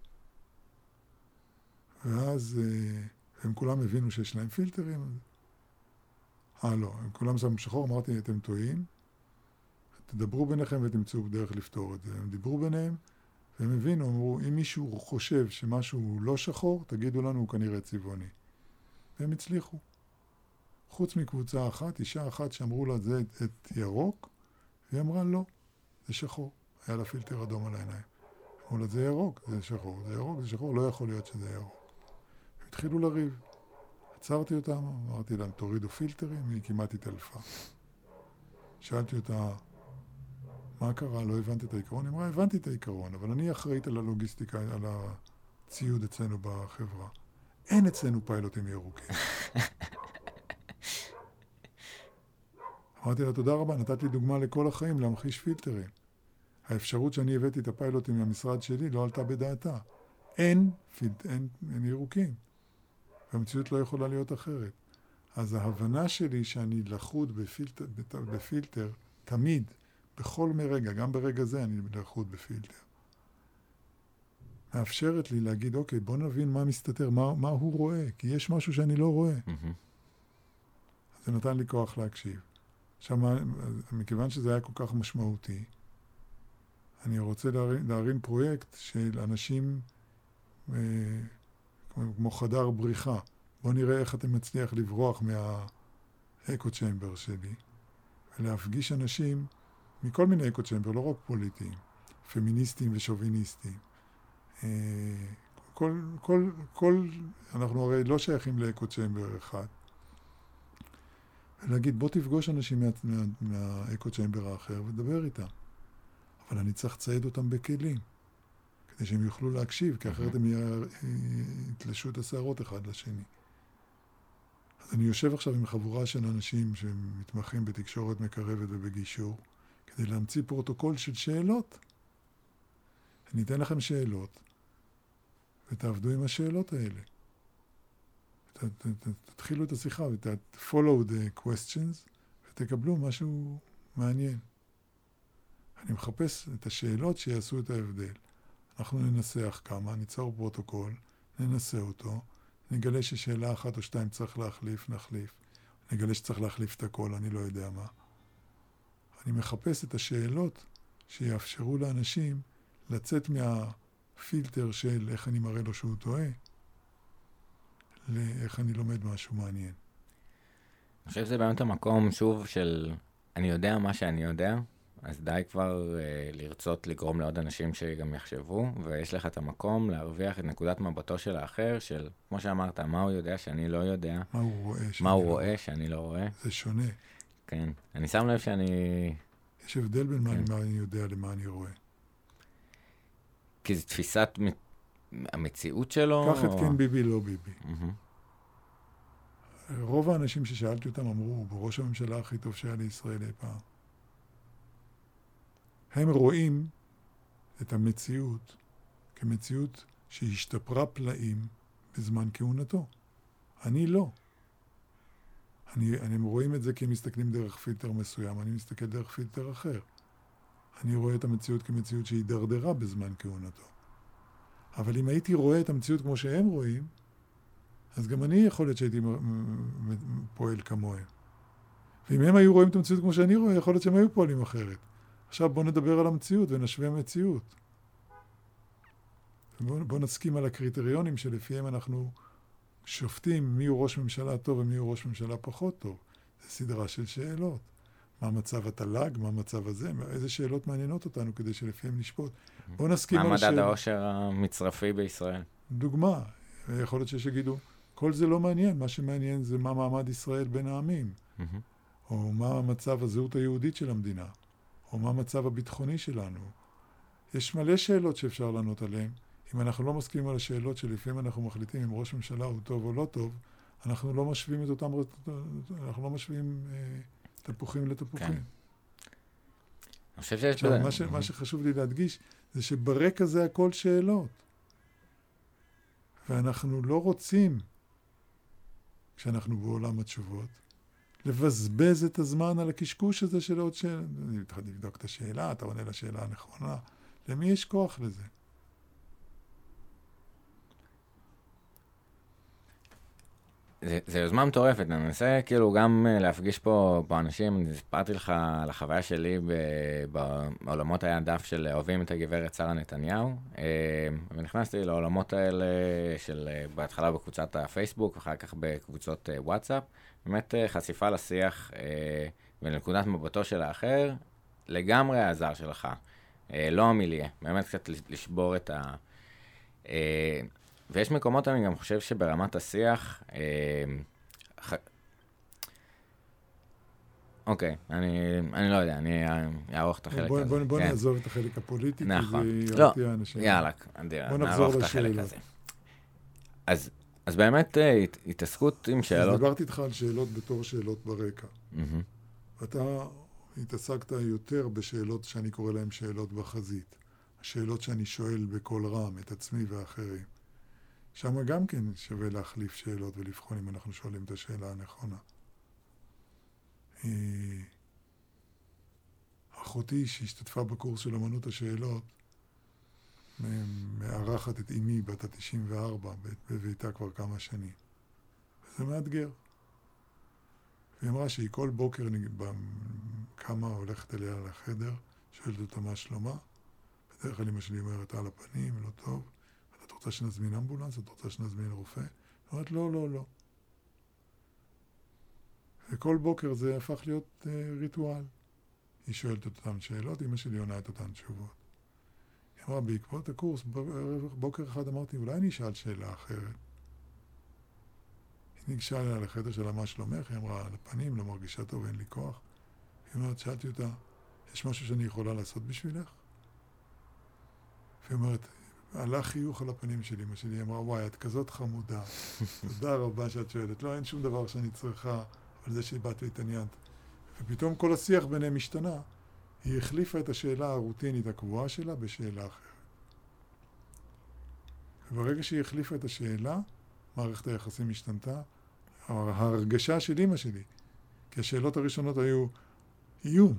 ואז אה, הם כולם הבינו שיש להם פילטרים. אה, לא, הם כולם שמו שחור, אמרתי, אתם טועים. תדברו ביניכם ותמצאו דרך לפתור את זה. הם דיברו ביניהם, והם הבינו, אמרו, אם מישהו חושב שמשהו לא שחור, תגידו לנו, הוא כנראה צבעוני. והם הצליחו. חוץ מקבוצה אחת, אישה אחת שאמרו לה, זה את, ירוק, והיא אמרה, לא, זה שחור. היה לה פילטר אדום על העיניים. אמרו לה, זה ירוק, זה שחור, זה ירוק, זה שחור, לא יכול להיות שזה ירוק. הם התחילו לריב. עצרתי אותם, אמרתי להם, תורידו פילטרים, היא כמעט התעלפה. שאלתי אותה, מה קרה? לא הבנתי את העיקרון? היא אמרה, הבנתי את העיקרון, אבל אני אחראית על הלוגיסטיקה, על הציוד אצלנו בחברה. אין אצלנו פיילוטים ירוקים. אמרתי לה, תודה רבה, נתת לי דוגמה לכל החיים להמחיש פילטרים. האפשרות שאני הבאתי את הפיילוטים מהמשרד שלי לא עלתה בדעתה. אין, פילט, אין, אין ירוקים. והמציאות לא יכולה להיות אחרת. אז ההבנה שלי שאני לחוד בפילטר, בפילטר תמיד, בכל רגע, גם ברגע זה אני לחוד בפילטר. מאפשרת לי להגיד, אוקיי, בוא נבין מה מסתתר, מה, מה הוא רואה, כי יש משהו שאני לא רואה. מהמם. זה נתן לי כוח להקשיב. עכשיו, מכיוון שזה היה כל כך משמעותי, אני רוצה להרים, פרויקט של אנשים אה, כמו, חדר בריחה. בואו נראה איך אתה מצליח לברוח מהאקו צ'מבר שלי, ולהפגיש אנשים מכל מיני אקו צ'מבר, לא רק פוליטיים, פמיניסטים ושוביניסטים. אה, כל, כל, כל, אנחנו הרי לא שייכים לאקו צ'מבר אחד. ולהגיד, בוא תפגוש אנשים מה, מה, מהאקו צ'מבר האחר ודבר איתם. אבל אני צריך לצייד אותם בכלים, כדי שהם יוכלו להקשיב, כי אחרת הם יתלשו את השערות אחד לשני. אז אני יושב עכשיו עם חבורה של אנשים שמתמחים בתקשורת מקרבת ובגישור, כדי להמציא פרוטוקול של שאלות. אני אתן לכם שאלות, ותעבדו עם השאלות האלה. תתחילו את השיחה ות- follow the questions ותקבלו משהו מעניין. אני מחפש את השאלות שיעשו את ההבדל. אנחנו ננסח כמה, ניצור פרוטוקול, ננסה אותו, נגלה ששאלה אחת או שתיים צריך להחליף, נחליף. נגלה שצריך להחליף את הכל, אני לא יודע מה. אני מחפש את השאלות שיאפשרו לאנשים לצאת מהפילטר של איך אני מראה לו שהוא טועה, לאיך אני לומד משהו מעניין. אני חושב שזה באמת המקום, שוב, של אני יודע מה שאני יודע, אז די כבר אה, לרצות לגרום לעוד אנשים שגם יחשבו, ויש לך את המקום להרוויח את נקודת מבטו של האחר, של, כמו שאמרת, מה הוא יודע שאני לא יודע, מה הוא רואה? מה שאני הוא לא- רואה שאני לא רואה. זה שונה. כן. אני שם לב שאני... יש הבדל בין מה כן. מה אני יודע למה אני רואה. כי זו תפיסת המציאות שלו. קח את או- כן ביבי, לא ביבי. רוב האנשים ששאלתי אותם אמרו, הוא ראש הממשלה הכי טוב שהיה לישראל אי פעם. הם רואים את המציאות כמציאות שהשתפרה פלאים בזמן כהונתו. אני לא. אני, אני, רואים את זה כי הם מסתכלים דרך פילטר מסוים, אני מסתכל דרך פילטר אחר. אני רואה את המציאות כמציאות שהידרדרה בזמן כהונתו. אבל אם הייתי רואה את המציאות כמו שהם רואים, אז גם אני יכול להיות שהייתי פועל כמוהם. ואם הם היו רואים את המציאות כמו שאני רואה, יכול להיות שהם היו פועלים אחרת. עכשיו בואו נדבר על המציאות ונשווה מציאות. בואו בוא נסכים על הקריטריונים שלפיהם אנחנו שופטים מי הוא ראש ממשלה טוב ומי הוא ראש ממשלה פחות טוב. זו סדרה של שאלות. מה מצב התל"ג, מה מצב הזה, מה- איזה שאלות מעניינות אותנו כדי שלפיהם נשפוט. בואו נסכים מה על מדד השאלה. העושר המצרפי בישראל? דוגמה, יכול להיות שיש שיגידו, כל זה לא מעניין, מה שמעניין זה מה מעמד ישראל בין העמים. או מה מצב הזהות היהודית של המדינה, או מה המצב הביטחוני שלנו. יש מלא שאלות שאפשר לענות עליהן. אם אנחנו לא מסכימים על השאלות שלפעמים אנחנו מחליטים אם ראש ממשלה הוא טוב או לא טוב, אנחנו לא משווים את אותם, אנחנו לא משווים אה, תפוחים לתפוחים. כן. אני חושב שיש עכשיו, בזה... מה, ש, מה שחשוב לי להדגיש, זה שברקע זה הכל שאלות. ואנחנו לא רוצים, כשאנחנו בעולם התשובות, לבזבז את הזמן על הקשקוש הזה של עוד שאלה. אני התחלתי לבדוק את השאלה, אתה עונה לשאלה הנכונה. למי יש כוח לזה? זה יוזמה מטורפת, אני מנסה כאילו גם אה, להפגיש פה, פה אנשים, סיפרתי לך על החוויה שלי בעולמות היה דף של אוהבים את הגברת שרה נתניהו, אה, ונכנסתי לעולמות האלה של אה, בהתחלה בקבוצת הפייסבוק, ואחר כך בקבוצות וואטסאפ, באמת חשיפה לשיח ולנקודת מבטו של האחר, לגמרי העזר שלך, לא המיליה, באמת קצת לשבור את ה... ויש מקומות, אני גם חושב שברמת השיח, אה. אוקיי, אני, אני לא יודע, אני אערוך את החלק בוא, הזה. בוא, בוא כן. נעזוב את החלק הפוליטי, נכון. כי זה לא, ירתיע אנשים. יאללה, בוא נערוך את החלק. הזה. אז, אז באמת אה, הת- התעסקות עם אז שאלות... דיברתי איתך על שאלות בתור שאלות ברקע. מהמם, ואתה התעסקת יותר בשאלות שאני קורא להן שאלות בחזית. השאלות שאני שואל בקול רם את עצמי ואחרים. שם גם כן שווה להחליף שאלות ולבחון אם אנחנו שואלים את השאלה הנכונה. אה, אחותי שהשתתפה בקורס של אמנות השאלות, מארחת את אמי בת ה-94 בביתה כבר כמה שנים. וזה מאתגר. והיא אמרה שהיא כל בוקר קמה, הולכת אליה לחדר, שואלת אותה מה שלומה. בדרך כלל אמא שלי אומרת על הפנים, לא טוב. רוצה שנזמין אמבולנס? את רוצה שנזמין רופא? היא אומרת לא, לא, לא. וכל בוקר זה הפך להיות אה, ריטואל. היא שואלת את אותן שאלות, אמא שלי עונה את אותן תשובות. היא אמרה, בעקבות הקורס, בוקר אחד אמרתי, אולי אני אשאל שאלה אחרת. היא ניגשה אליה לחדר שלה, מה שלומך? היא אמרה, על הפנים, לא מרגישה טוב, אין לי כוח. היא אומרת, שאלתי אותה, יש משהו שאני יכולה לעשות בשבילך? והיא אומרת, עלה חיוך על הפנים של אמא שלי, אמרה, וואי, את כזאת חמודה. תודה רבה שאת שואלת. לא, אין שום דבר שאני צריכה, אבל זה שבאת והתעניינת. ופתאום כל השיח ביניהם השתנה. היא החליפה את השאלה הרוטינית הקבועה שלה בשאלה אחרת. וברגע שהיא החליפה את השאלה, מערכת היחסים השתנתה. ההרגשה של אימא שלי, כי השאלות הראשונות היו איום.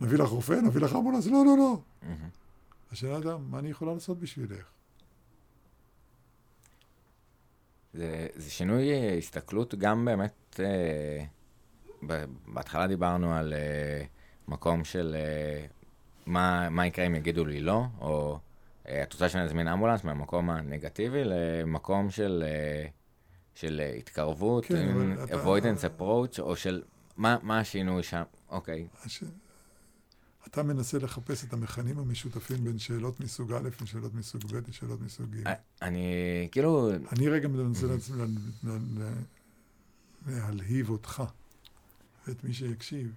נביא לך רופא? נביא לך אמבולנס? לא, לא, לא. מהמם. השאלה הייתה, מה אני יכולה לעשות בשבילך? זה, זה שינוי אה, הסתכלות גם באמת, אה, בהתחלה דיברנו על אה, מקום של אה, מה, מה יקרה אם יגידו לי לא, או אה, את רוצה שאני אזמין אמבולנס מהמקום הנגטיבי למקום של, אה, של התקרבות, כן, אבל אתה- avoidance approach, או של מה, מה השינוי שם, אוקיי, הש... אתה מנסה לחפש את המכנים המשותפים בין שאלות מסוג א' לשאלות מסוג ב' לשאלות מסוג ג'. אני כאילו, אני רגע מנסה לעצמי להלהיב אותך ואת מי שיקשיב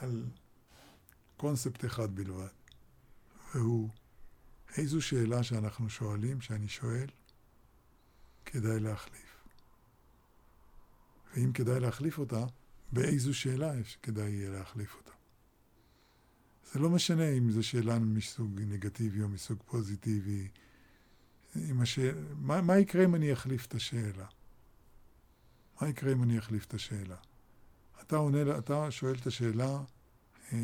על קונספט אחד בלבד, והוא איזו שאלה שאנחנו שואלים, שאני שואל, כדאי להחליף. ואם כדאי להחליף אותה, באיזו שאלה כדאי יהיה להחליף אותה. זה לא משנה אם זו שאלה מסוג נגטיבי או מסוג פוזיטיבי. השאל... מה, מה יקרה אם אני אחליף את השאלה? מה יקרה אם אני אחליף את השאלה? אתה עונה, אתה שואל את השאלה, אה,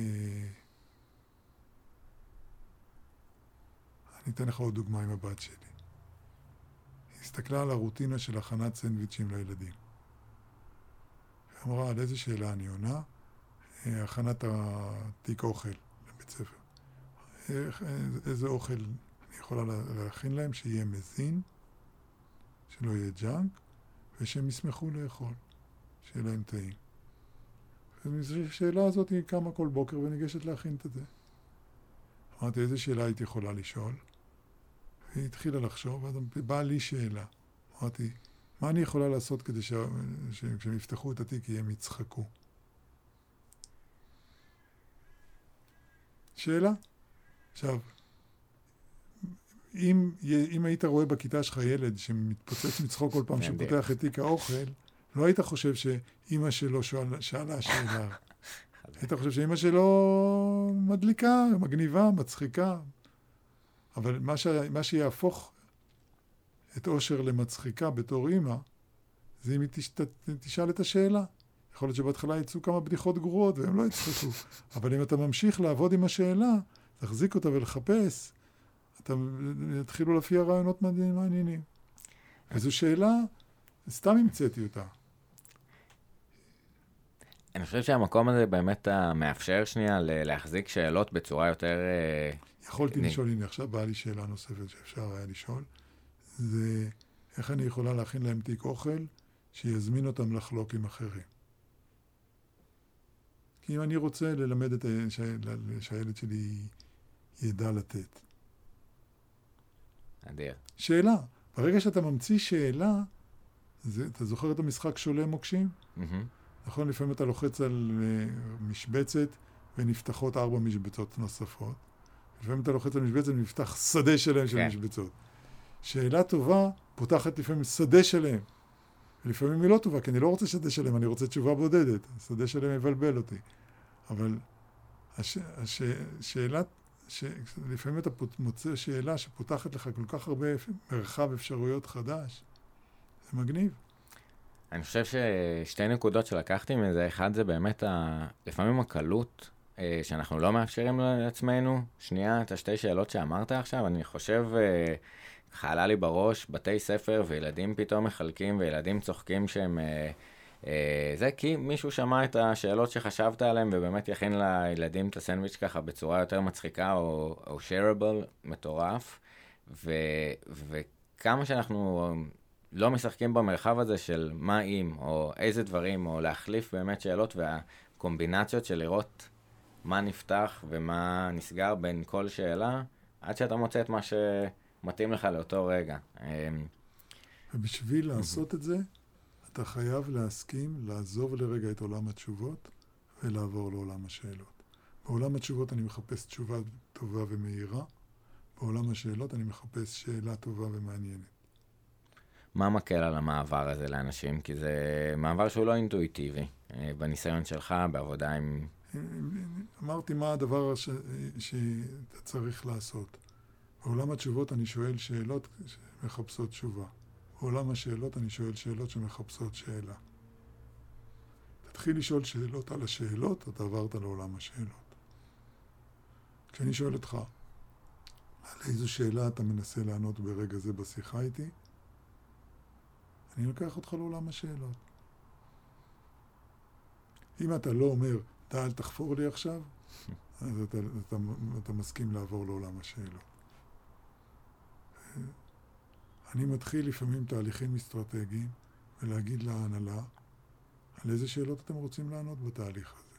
אני אתן לך עוד דוגמה עם הבת שלי. היא הסתכלה על הרוטינה של הכנת סנדוויצ'ים לילדים. היא אמרה, על איזה שאלה אני עונה? אה, הכנת התיק אוכל לבית ספר. איך- איזה אוכל אני יכולה לה- להכין להם שיהיה מזין, שלא יהיה ג'אנק, ושהם ישמחו לאכול, שיהיה להם טעים. השאלה הזאת היא קמה כל בוקר וניגשת להכין את זה. אמרתי, איזה שאלה היית יכולה לשאול? והיא התחילה לחשוב, ואז באה לי שאלה. אמרתי, מה אני יכולה לעשות כדי שכשהם יפתחו את התיק הם יצחקו? שאלה. עכשיו, אם, אם היית רואה בכיתה שלך ילד שמתפוצץ מצחוק כל פעם שהוא נדיר. פותח את תיק האוכל, לא היית חושב שאימא שלו שואל, שאלה שאלה. היית חושב שאימא שלו מדליקה, מגניבה, מצחיקה. אבל מה, ש... מה שיהפוך את אושר למצחיקה בתור אימא, זה אם היא תש... תשאל את השאלה. יכול להיות שבהתחלה יצאו כמה בדיחות גרועות והם לא יצחקו. אבל אם אתה ממשיך לעבוד עם השאלה, להחזיק אותה ולחפש, אתה יתחילו להופיע רעיונות מעניינים. וזו שאלה סתם המצאתי אותה. אני חושב שהמקום הזה באמת מאפשר שנייה להחזיק שאלות בצורה יותר... אה, יכולתי אני... לשאול, הנה עכשיו באה לי שאלה נוספת שאפשר היה לשאול, זה איך אני יכולה להכין להם תיק אוכל שיזמין אותם לחלוק עם אחרים. כי אם אני רוצה ללמד את. שהילד שלי ידע לתת. אדיר. שאלה. ברגע שאתה ממציא שאלה, זה, אתה זוכר את המשחק שולי מוקשים? Mm-hmm. נכון? לפעמים אתה לוחץ על uh, משבצת ונפתחות ארבע משבצות נוספות. לפעמים אתה לוחץ על משבצת ונפתח שדה שלם של כן. משבצות. שאלה טובה פותחת לפעמים שדה שלם. לפעמים היא לא טובה, כי אני לא רוצה שדה שלם, אני רוצה תשובה בודדת. שדה שלם יבלבל אותי. אבל הש, הש, שאלת, ש, לפעמים אתה מוצא שאלה שפותחת לך כל כך הרבה מרחב אפשרויות חדש, זה מגניב. אני חושב ששתי נקודות שלקחתי מזה, אחד זה באמת ה... לפעמים הקלות אה, שאנחנו לא מאפשרים לעצמנו. שנייה, את השתי שאלות שאמרת עכשיו, אני חושב, אה, עלה לי בראש, בתי ספר וילדים פתאום מחלקים וילדים צוחקים שהם... אה, אה, זה כי מישהו שמע את השאלות שחשבת עליהן ובאמת יכין לילדים את הסנדוויץ' ככה בצורה יותר מצחיקה או, או shareable, מטורף. ו, וכמה שאנחנו לא משחקים במרחב הזה של מה אם, או איזה דברים, או להחליף באמת שאלות והקומבינציות של לראות מה נפתח ומה נסגר בין כל שאלה, עד שאתה מוצא את מה שמתאים לך לאותו רגע. אמ, ובשביל לעשות את זה, אתה חייב להסכים לעזוב לרגע את עולם התשובות ולעבור לעולם השאלות. בעולם התשובות אני מחפש תשובה טובה ומהירה, בעולם השאלות אני מחפש שאלה טובה ומעניינת. מה מקל על המעבר הזה לאנשים? כי זה מעבר שהוא לא אינטואיטיבי. אה, בניסיון שלך, בעבודה עם... אמרתי מה הדבר ש... שאתה צריך לעשות. בעולם התשובות אני שואל שאלות שמחפשות תשובה. בעולם השאלות אני שואל שאלות שמחפשות שאלה. תתחיל לשאול שאלות על השאלות, אתה עברת לעולם השאלות. כשאני שואל אותך, על איזו שאלה אתה מנסה לענות ברגע זה בשיחה איתי, אני לוקח אותך לעולם השאלות. אם אתה לא אומר, אתה אל תחפור לי עכשיו, אז אתה, אתה, אתה מסכים לעבור לעולם השאלות. אני מתחיל לפעמים תהליכים אסטרטגיים ולהגיד להנהלה על איזה שאלות אתם רוצים לענות בתהליך הזה.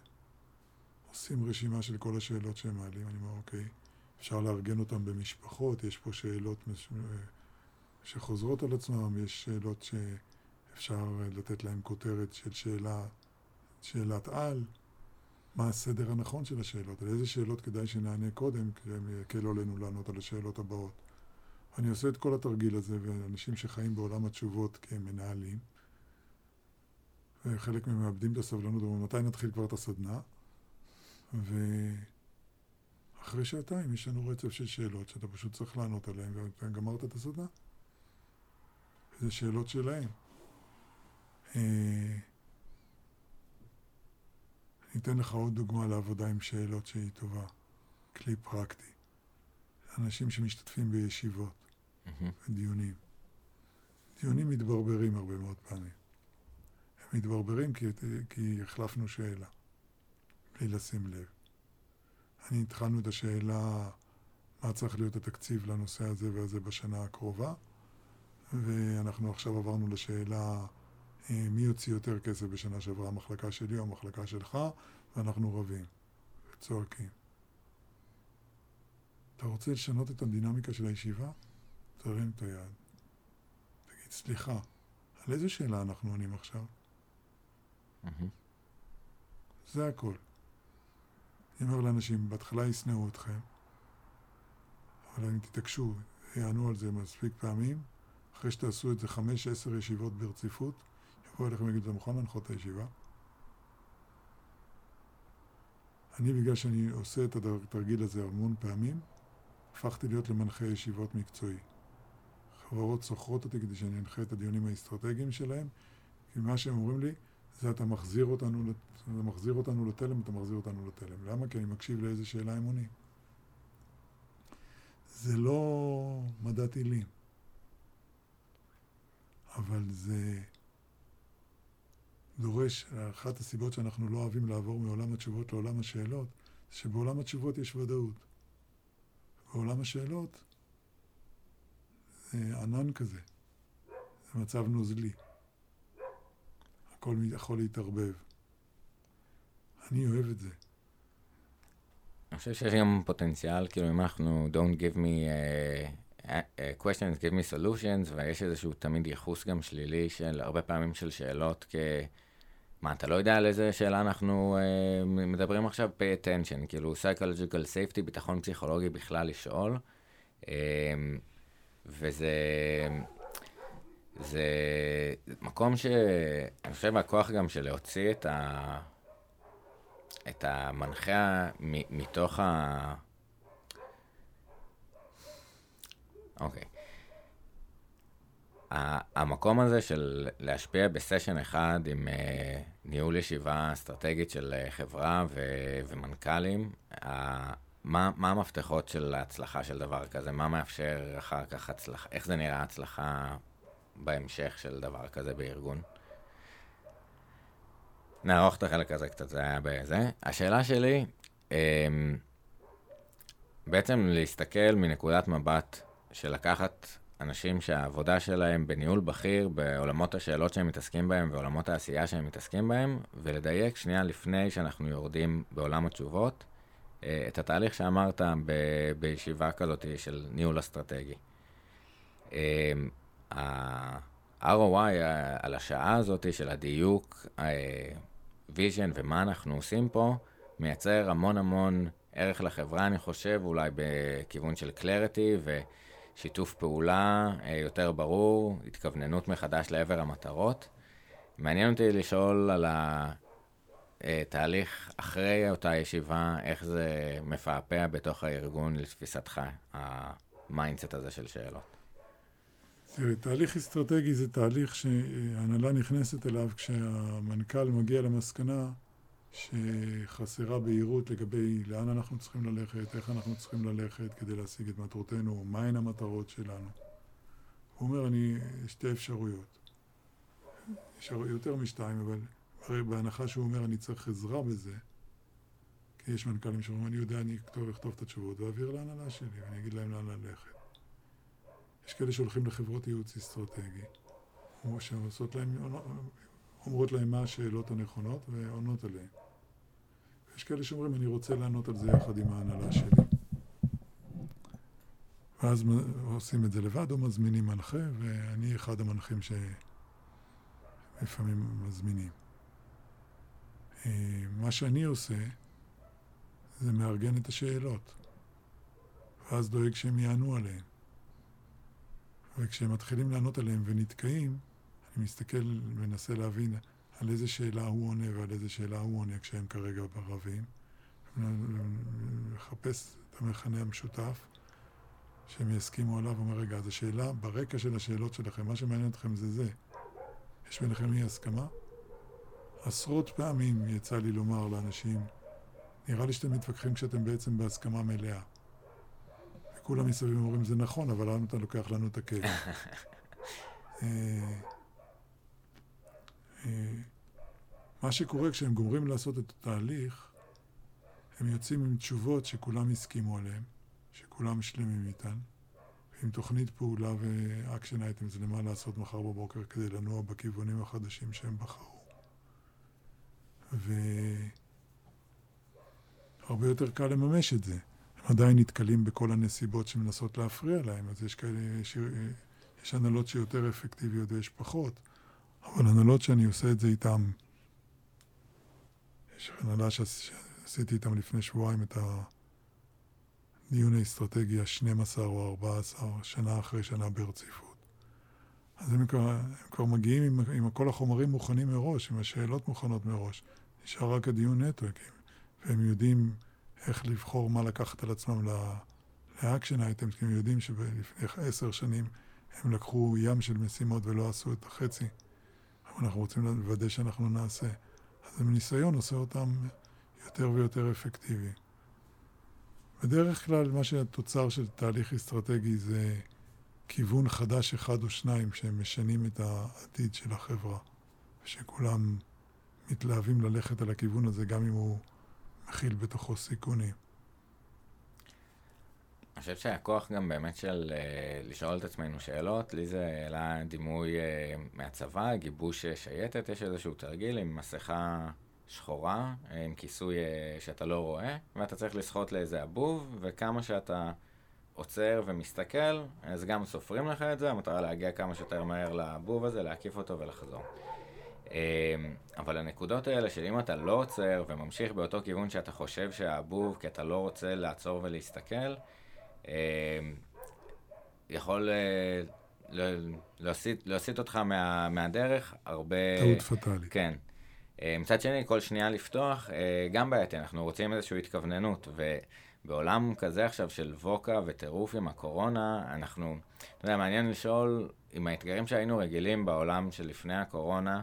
עושים רשימה של כל השאלות שהם מעלים, אני אומר, אוקיי, אפשר לארגן אותם במשפחות, יש פה שאלות שחוזרות על עצמם, יש שאלות שאפשר לתת להן כותרת של שאלה, שאלת על, מה הסדר הנכון של השאלות, על איזה שאלות כדאי שנענה קודם, כי הם יקלו עלינו לענות על השאלות הבאות. אני עושה את כל התרגיל הזה, ואנשים שחיים בעולם התשובות כמנהלים, וחלק מהם מאבדים את הסבלנות, אומרים, מתי נתחיל כבר את הסדנה? ואחרי שעתיים יש לנו רצף של שאלות שאתה פשוט צריך לענות עליהן, ואתה גמרת את הסדנה. זה שאלות שלהם. אה, אני אתן לך עוד דוגמה לעבודה עם שאלות שהיא טובה, כלי פרקטי. אנשים שמשתתפים בישיבות. דיונים. דיונים מתברברים הרבה מאוד פעמים. הם מתברברים כי, כי החלפנו שאלה, בלי לשים לב. אני התחלנו את השאלה מה צריך להיות התקציב לנושא הזה והזה בשנה הקרובה, ואנחנו עכשיו עברנו לשאלה אה, מי יוציא יותר כסף בשנה שעברה, המחלקה שלי או המחלקה שלך, ואנחנו רבים וצועקים. אתה רוצה לשנות את הדינמיקה של הישיבה? תרים את היד. תגיד, סליחה, על איזה שאלה אנחנו עונים עכשיו? זה הכל. אני אומר לאנשים, בהתחלה ישנאו אתכם, אבל אם תתעקשו, יענו על זה מספיק פעמים, אחרי שתעשו את זה חמש, עשר ישיבות ברציפות, יבואו אליכם ויגידו, אתה מוכן להנחות את הישיבה? אני, בגלל שאני עושה את התרגיל הזה המון פעמים, הפכתי להיות למנחה ישיבות מקצועי. חברות שוכרות אותי כדי שאני אנחה את הדיונים האסטרטגיים שלהם, כי מה שהם אומרים לי, זה אתה מחזיר אותנו, אתה מחזיר אותנו לתלם, אתה מחזיר אותנו לתלם. למה? כי אני מקשיב לאיזה שאלה הם עונים. זה לא מדע טילים, אבל זה דורש, אחת הסיבות שאנחנו לא אוהבים לעבור מעולם התשובות לעולם השאלות, שבעולם התשובות יש ודאות. בעולם השאלות ענן כזה, זה מצב נוזלי. הכל יכול להתערבב. אני אוהב את זה. אני חושב שיש גם פוטנציאל, כאילו אם אנחנו don't give me uh, uh, questions, give me solutions, ויש איזשהו תמיד ייחוס גם שלילי של הרבה פעמים של שאלות כ... מה, אתה לא יודע על איזה שאלה אנחנו uh, מדברים עכשיו? pay attention, כאילו psychological safety, ביטחון פסיכולוגי בכלל לשאול. Uh, וזה... זה מקום שאני חושב הכוח גם של להוציא את ה... את המנחה מתוך ה... אוקיי. המקום הזה של להשפיע בסשן אחד עם uh, ניהול ישיבה אסטרטגית של uh, חברה ו- ומנכ"לים, מה, מה המפתחות של ההצלחה של דבר כזה? מה מאפשר אחר כך הצלחה? איך זה נראה הצלחה בהמשך של דבר כזה בארגון? נערוך את החלק הזה קצת, זה היה בזה. השאלה שלי, אמ, בעצם להסתכל מנקודת מבט של לקחת אנשים שהעבודה שלהם בניהול בכיר, בעולמות השאלות שהם מתעסקים בהם ועולמות העשייה שהם מתעסקים בהם, ולדייק שנייה לפני שאנחנו יורדים בעולם התשובות, את התהליך שאמרת ב- בישיבה כזאת של ניהול אסטרטגי. אמ, ה-ROI על השעה הזאת של הדיוק, אה, vision ומה אנחנו עושים פה, מייצר המון המון ערך לחברה, אני חושב, אולי בכיוון של clarity ושיתוף פעולה אה, יותר ברור, התכווננות מחדש לעבר המטרות. מעניין אותי לשאול על התהליך אחרי אותה ישיבה, איך זה מפעפע בתוך הארגון לתפיסתך, ה-mindset הזה של שאלות. תראה, תהליך אסטרטגי זה תהליך שהנהלה נכנסת אליו כשהמנכ"ל מגיע למסקנה שחסרה בהירות לגבי לאן אנחנו צריכים ללכת, איך אנחנו צריכים ללכת כדי להשיג את מטרותינו, מהן המטרות שלנו. הוא אומר, אני, שתי אפשרויות. יש יותר משתיים, אבל בהנחה שהוא אומר, אני צריך עזרה בזה, כי יש מנכ"לים שאומרים, אני יודע, אני אכתוב את התשובות ואעביר להנהלה שלי, ואני אגיד להם לאן ללכת. יש כאלה שהולכים לחברות ייעוץ אסטרטגי, שעושות להם, אומרות להם מה השאלות הנכונות ועונות עליהן. יש כאלה שאומרים, אני רוצה לענות על זה יחד עם ההנהלה שלי. ואז עושים את זה לבד או מזמינים מנחה, ואני אחד המנחים שלפעמים מזמינים. אה, מה שאני עושה, זה מארגן את השאלות, ואז דואג שהם יענו עליהן. וכשהם מתחילים לענות עליהם ונתקעים, אני מסתכל ומנסה להבין על איזה שאלה הוא עונה ועל איזה שאלה הוא עונה כשהם כרגע ברבים. לחפש את המכנה המשותף שהם יסכימו עליו, אומר, רגע, אז השאלה, ברקע של השאלות שלכם, מה שמעניין אתכם זה זה. יש ביניכם אי הסכמה? עשרות פעמים יצא לי לומר לאנשים, נראה לי שאתם מתווכחים כשאתם בעצם בהסכמה מלאה. כולם מסביב אומרים, זה נכון, אבל למה אתה לוקח לנו את הכאב? אה, אה, מה שקורה כשהם גומרים לעשות את התהליך, הם יוצאים עם תשובות שכולם הסכימו עליהן, שכולם שלמים איתן, עם תוכנית פעולה ואקשן אייטמס למה לעשות מחר בבוקר כדי לנוע בכיוונים החדשים שהם בחרו. והרבה יותר קל לממש את זה. עדיין נתקלים בכל הנסיבות שמנסות להפריע להם, אז יש כאלה, יש, יש הנהלות שיותר אפקטיביות ויש פחות, אבל הנהלות שאני עושה את זה איתם, יש הנהלה שעשיתי איתם לפני שבועיים את הדיון האסטרטגי ה-12 או 14, שנה אחרי שנה ברציפות. אז הם כבר, הם כבר מגיעים עם, עם כל החומרים מוכנים מראש, עם השאלות מוכנות מראש. נשאר רק הדיון נטוורקים, והם יודעים... איך לבחור מה לקחת על עצמם לאקשן אייטם, כי הם יודעים שלפני עשר שנים הם לקחו ים של משימות ולא עשו את החצי, אבל אנחנו רוצים לוודא שאנחנו נעשה. אז הניסיון עושה אותם יותר ויותר אפקטיביים. בדרך כלל מה שהתוצר של תהליך אסטרטגי זה כיוון חדש אחד או שניים שהם משנים את העתיד של החברה, ושכולם מתלהבים ללכת על הכיוון הזה, גם אם הוא מכיל בתוכו סיכונים. אני חושב שהכוח גם באמת של uh, לשאול את עצמנו שאלות, לי זה העלה דימוי uh, מהצבא, גיבוש uh, שייטת, יש איזשהו תרגיל עם מסכה שחורה, עם כיסוי uh, שאתה לא רואה, ואתה צריך לשחות לאיזה הבוב, וכמה שאתה עוצר ומסתכל, אז גם סופרים לך את זה, המטרה להגיע כמה שיותר מהר לבוב הזה, להקיף אותו ולחזור. Uh, אבל הנקודות האלה של אם אתה לא עוצר וממשיך באותו כיוון שאתה חושב שהבוב, כי אתה לא רוצה לעצור ולהסתכל, אמ, יכול אה, להסיט אותך מה, מהדרך הרבה... טעות פטאלית. כן. אה, מצד שני, כל שנייה לפתוח, אה, גם בעייתי, אנחנו רוצים איזושהי התכווננות, ובעולם כזה עכשיו של ווקה וטירוף עם הקורונה, אנחנו, אתה יודע, מעניין לשאול, עם האתגרים שהיינו רגילים בעולם שלפני הקורונה,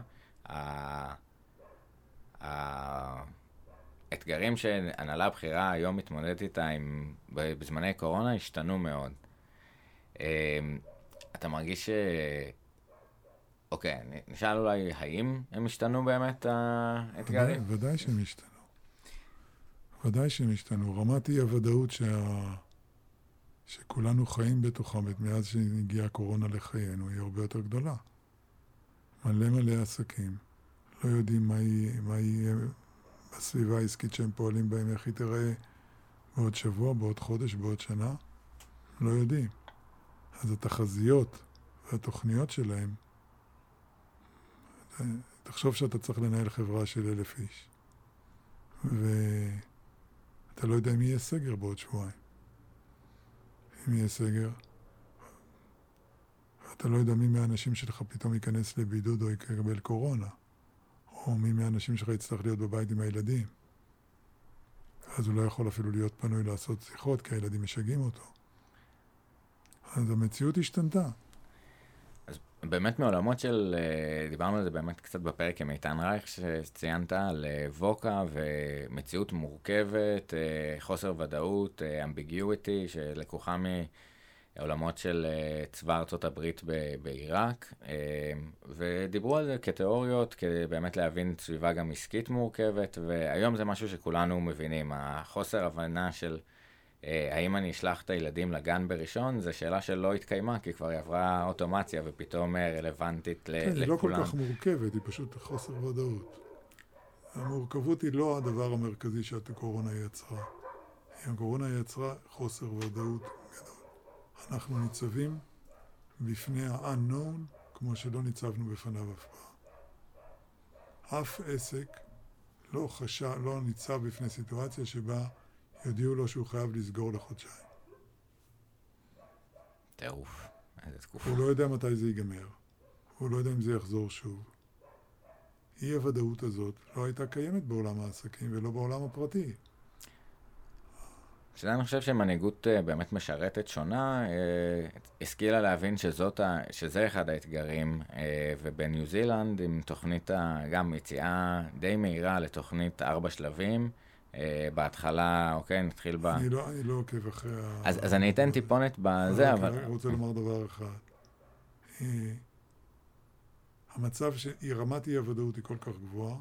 האתגרים שהנהלה בכירה היום מתמודדת איתה עם, בזמני קורונה השתנו מאוד. אמ, אתה מרגיש ש... אוקיי, נשאל אולי, האם הם השתנו באמת, האתגרים? ודאי, ודאי שהם השתנו. ודאי שהם השתנו. רמת אי-הוודאות שה... שכולנו חיים בתוכה מאז שהגיעה הקורונה לחיינו היא הרבה יותר גדולה. מלא מלא עסקים לא יודעים מה יהיה בסביבה העסקית שהם פועלים בהם, איך היא תיראה בעוד שבוע, בעוד חודש, בעוד שנה, לא יודעים. אז התחזיות והתוכניות שלהם, תחשוב שאתה צריך לנהל חברה של אלף איש, ואתה לא יודע אם יהיה סגר בעוד שבועיים. אם יהיה סגר, אתה לא יודע מי מהאנשים שלך פתאום ייכנס לבידוד או יקבל קורונה. או מי מהאנשים שלך יצטרך להיות בבית עם הילדים. אז הוא לא יכול אפילו להיות פנוי לעשות שיחות, כי הילדים משגעים אותו. אז המציאות השתנתה. אז באמת מעולמות של, אה, דיברנו על זה באמת קצת בפרק עם איתן רייך, שציינת על אה, ווקה ומציאות מורכבת, אה, חוסר ודאות, אמביגיוטי, שלקוחה מ... עולמות של אה, צבא ארצות הברית בעיראק, אה, ודיברו על זה כתיאוריות, כדי באמת להבין סביבה גם עסקית מורכבת, והיום זה משהו שכולנו מבינים. החוסר הבנה של אה, האם אני אשלח את הילדים לגן בראשון, זו שאלה שלא התקיימה, כי כבר היא עברה אוטומציה ופתאום רלוונטית כן, לכולם. כן, היא לא כל כך מורכבת, היא פשוט חוסר ודאות. המורכבות היא לא הדבר המרכזי שהקורונה יצרה. הקורונה יצרה חוסר ודאות אנחנו ניצבים בפני ה-unknown כמו שלא ניצבנו בפניו אף פעם. אף עסק לא חשב, לא ניצב בפני סיטואציה שבה יודיעו לו שהוא חייב לסגור לחודשיים. טירוף, איזה תקופה. הוא לא יודע מתי זה ייגמר. הוא לא יודע אם זה יחזור שוב. אי הוודאות הזאת לא הייתה קיימת בעולם העסקים ולא בעולם הפרטי. שזה אני חושב שמנהיגות אה, באמת משרתת שונה, אה, השכילה להבין שזאת ה, שזה אחד האתגרים, אה, ובניו זילנד עם תוכנית, גם יציאה די מהירה לתוכנית ארבע שלבים. בהתחלה, אוקיי, נתחיל ב... אני לא, אני לא עוקב אחרי ה... אז, אז אני אתן טיפונת בזה, אבל... אני רוצה לומר דבר אחד. המצב שרמת אי-הוודאות היא כל כך גבוהה,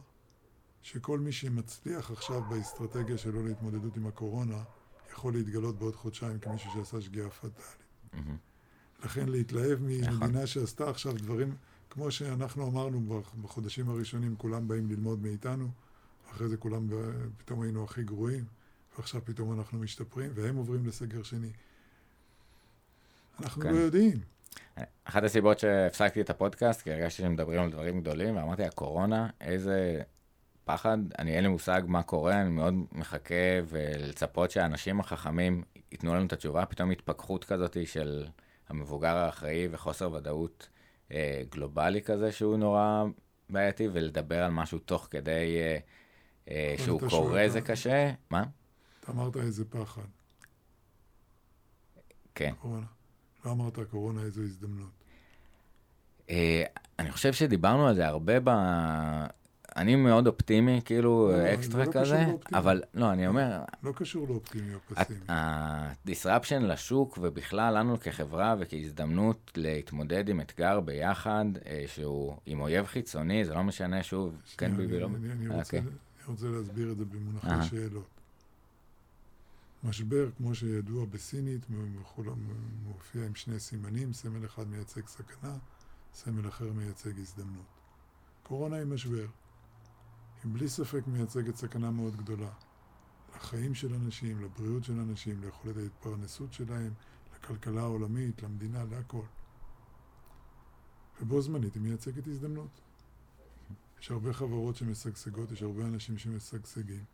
שכל מי שמצליח עכשיו באסטרטגיה שלו להתמודדות עם הקורונה, יכול להתגלות בעוד חודשיים כמישהו שעשה שגיאה פטאלית. לכן להתלהב ממדינה נכון. שעשתה עכשיו דברים, כמו שאנחנו אמרנו בחודשים הראשונים, כולם באים ללמוד מאיתנו, אחרי זה כולם פתאום היינו הכי גרועים, ועכשיו פתאום אנחנו משתפרים, והם עוברים לסגר שני. אנחנו כן. לא יודעים. אחת הסיבות שהפסקתי את הפודקאסט, כי הרגשתי שמדברים על דברים גדולים, ואמרתי, הקורונה, איזה פחד, אני אין לי מושג מה קורה, אני מאוד מחכה ולצפות שהאנשים החכמים ייתנו לנו את התשובה, פתאום התפכחות כזאת של המבוגר האחראי וחוסר ודאות אה, גלובלי כזה שהוא נורא בעייתי, ולדבר על משהו תוך כדי אה, אה, שהוא קורה זה קשה. מה? אתה אמרת איזה פחד. כן. קורונה. לא אמרת קורונה איזו הזדמנות. אה, אני חושב שדיברנו על זה הרבה ב... אני מאוד אופטימי, כאילו, לא, לא, אקסטרה לא כזה. אבל לא, אני אומר, לא קשור לאופטימי או פסימי. ה-disruption לשוק, ובכלל לנו כחברה וכהזדמנות להתמודד עם אתגר ביחד, אה, שהוא עם אויב חיצוני, זה לא משנה, שוב, כן ביבי לא... אני- רוצה- אוקיי. אני רוצה להסביר את זה במונחי. שאלות. משבר, כמו שידוע בסינית, מופיע עם שני סימנים, סמל אחד מייצג סכנה, סמל אחר מייצג הזדמנות. קורונה היא משבר. היא בלי ספק מייצגת סכנה מאוד גדולה. לחיים של אנשים, לבריאות של אנשים, ליכולת ההתפרנסות שלהם, לכלכלה העולמית, למדינה, להכל. ובו זמנית היא מייצגת הזדמנות. יש הרבה חברות שמשגשגות, יש הרבה אנשים שמשגשגים,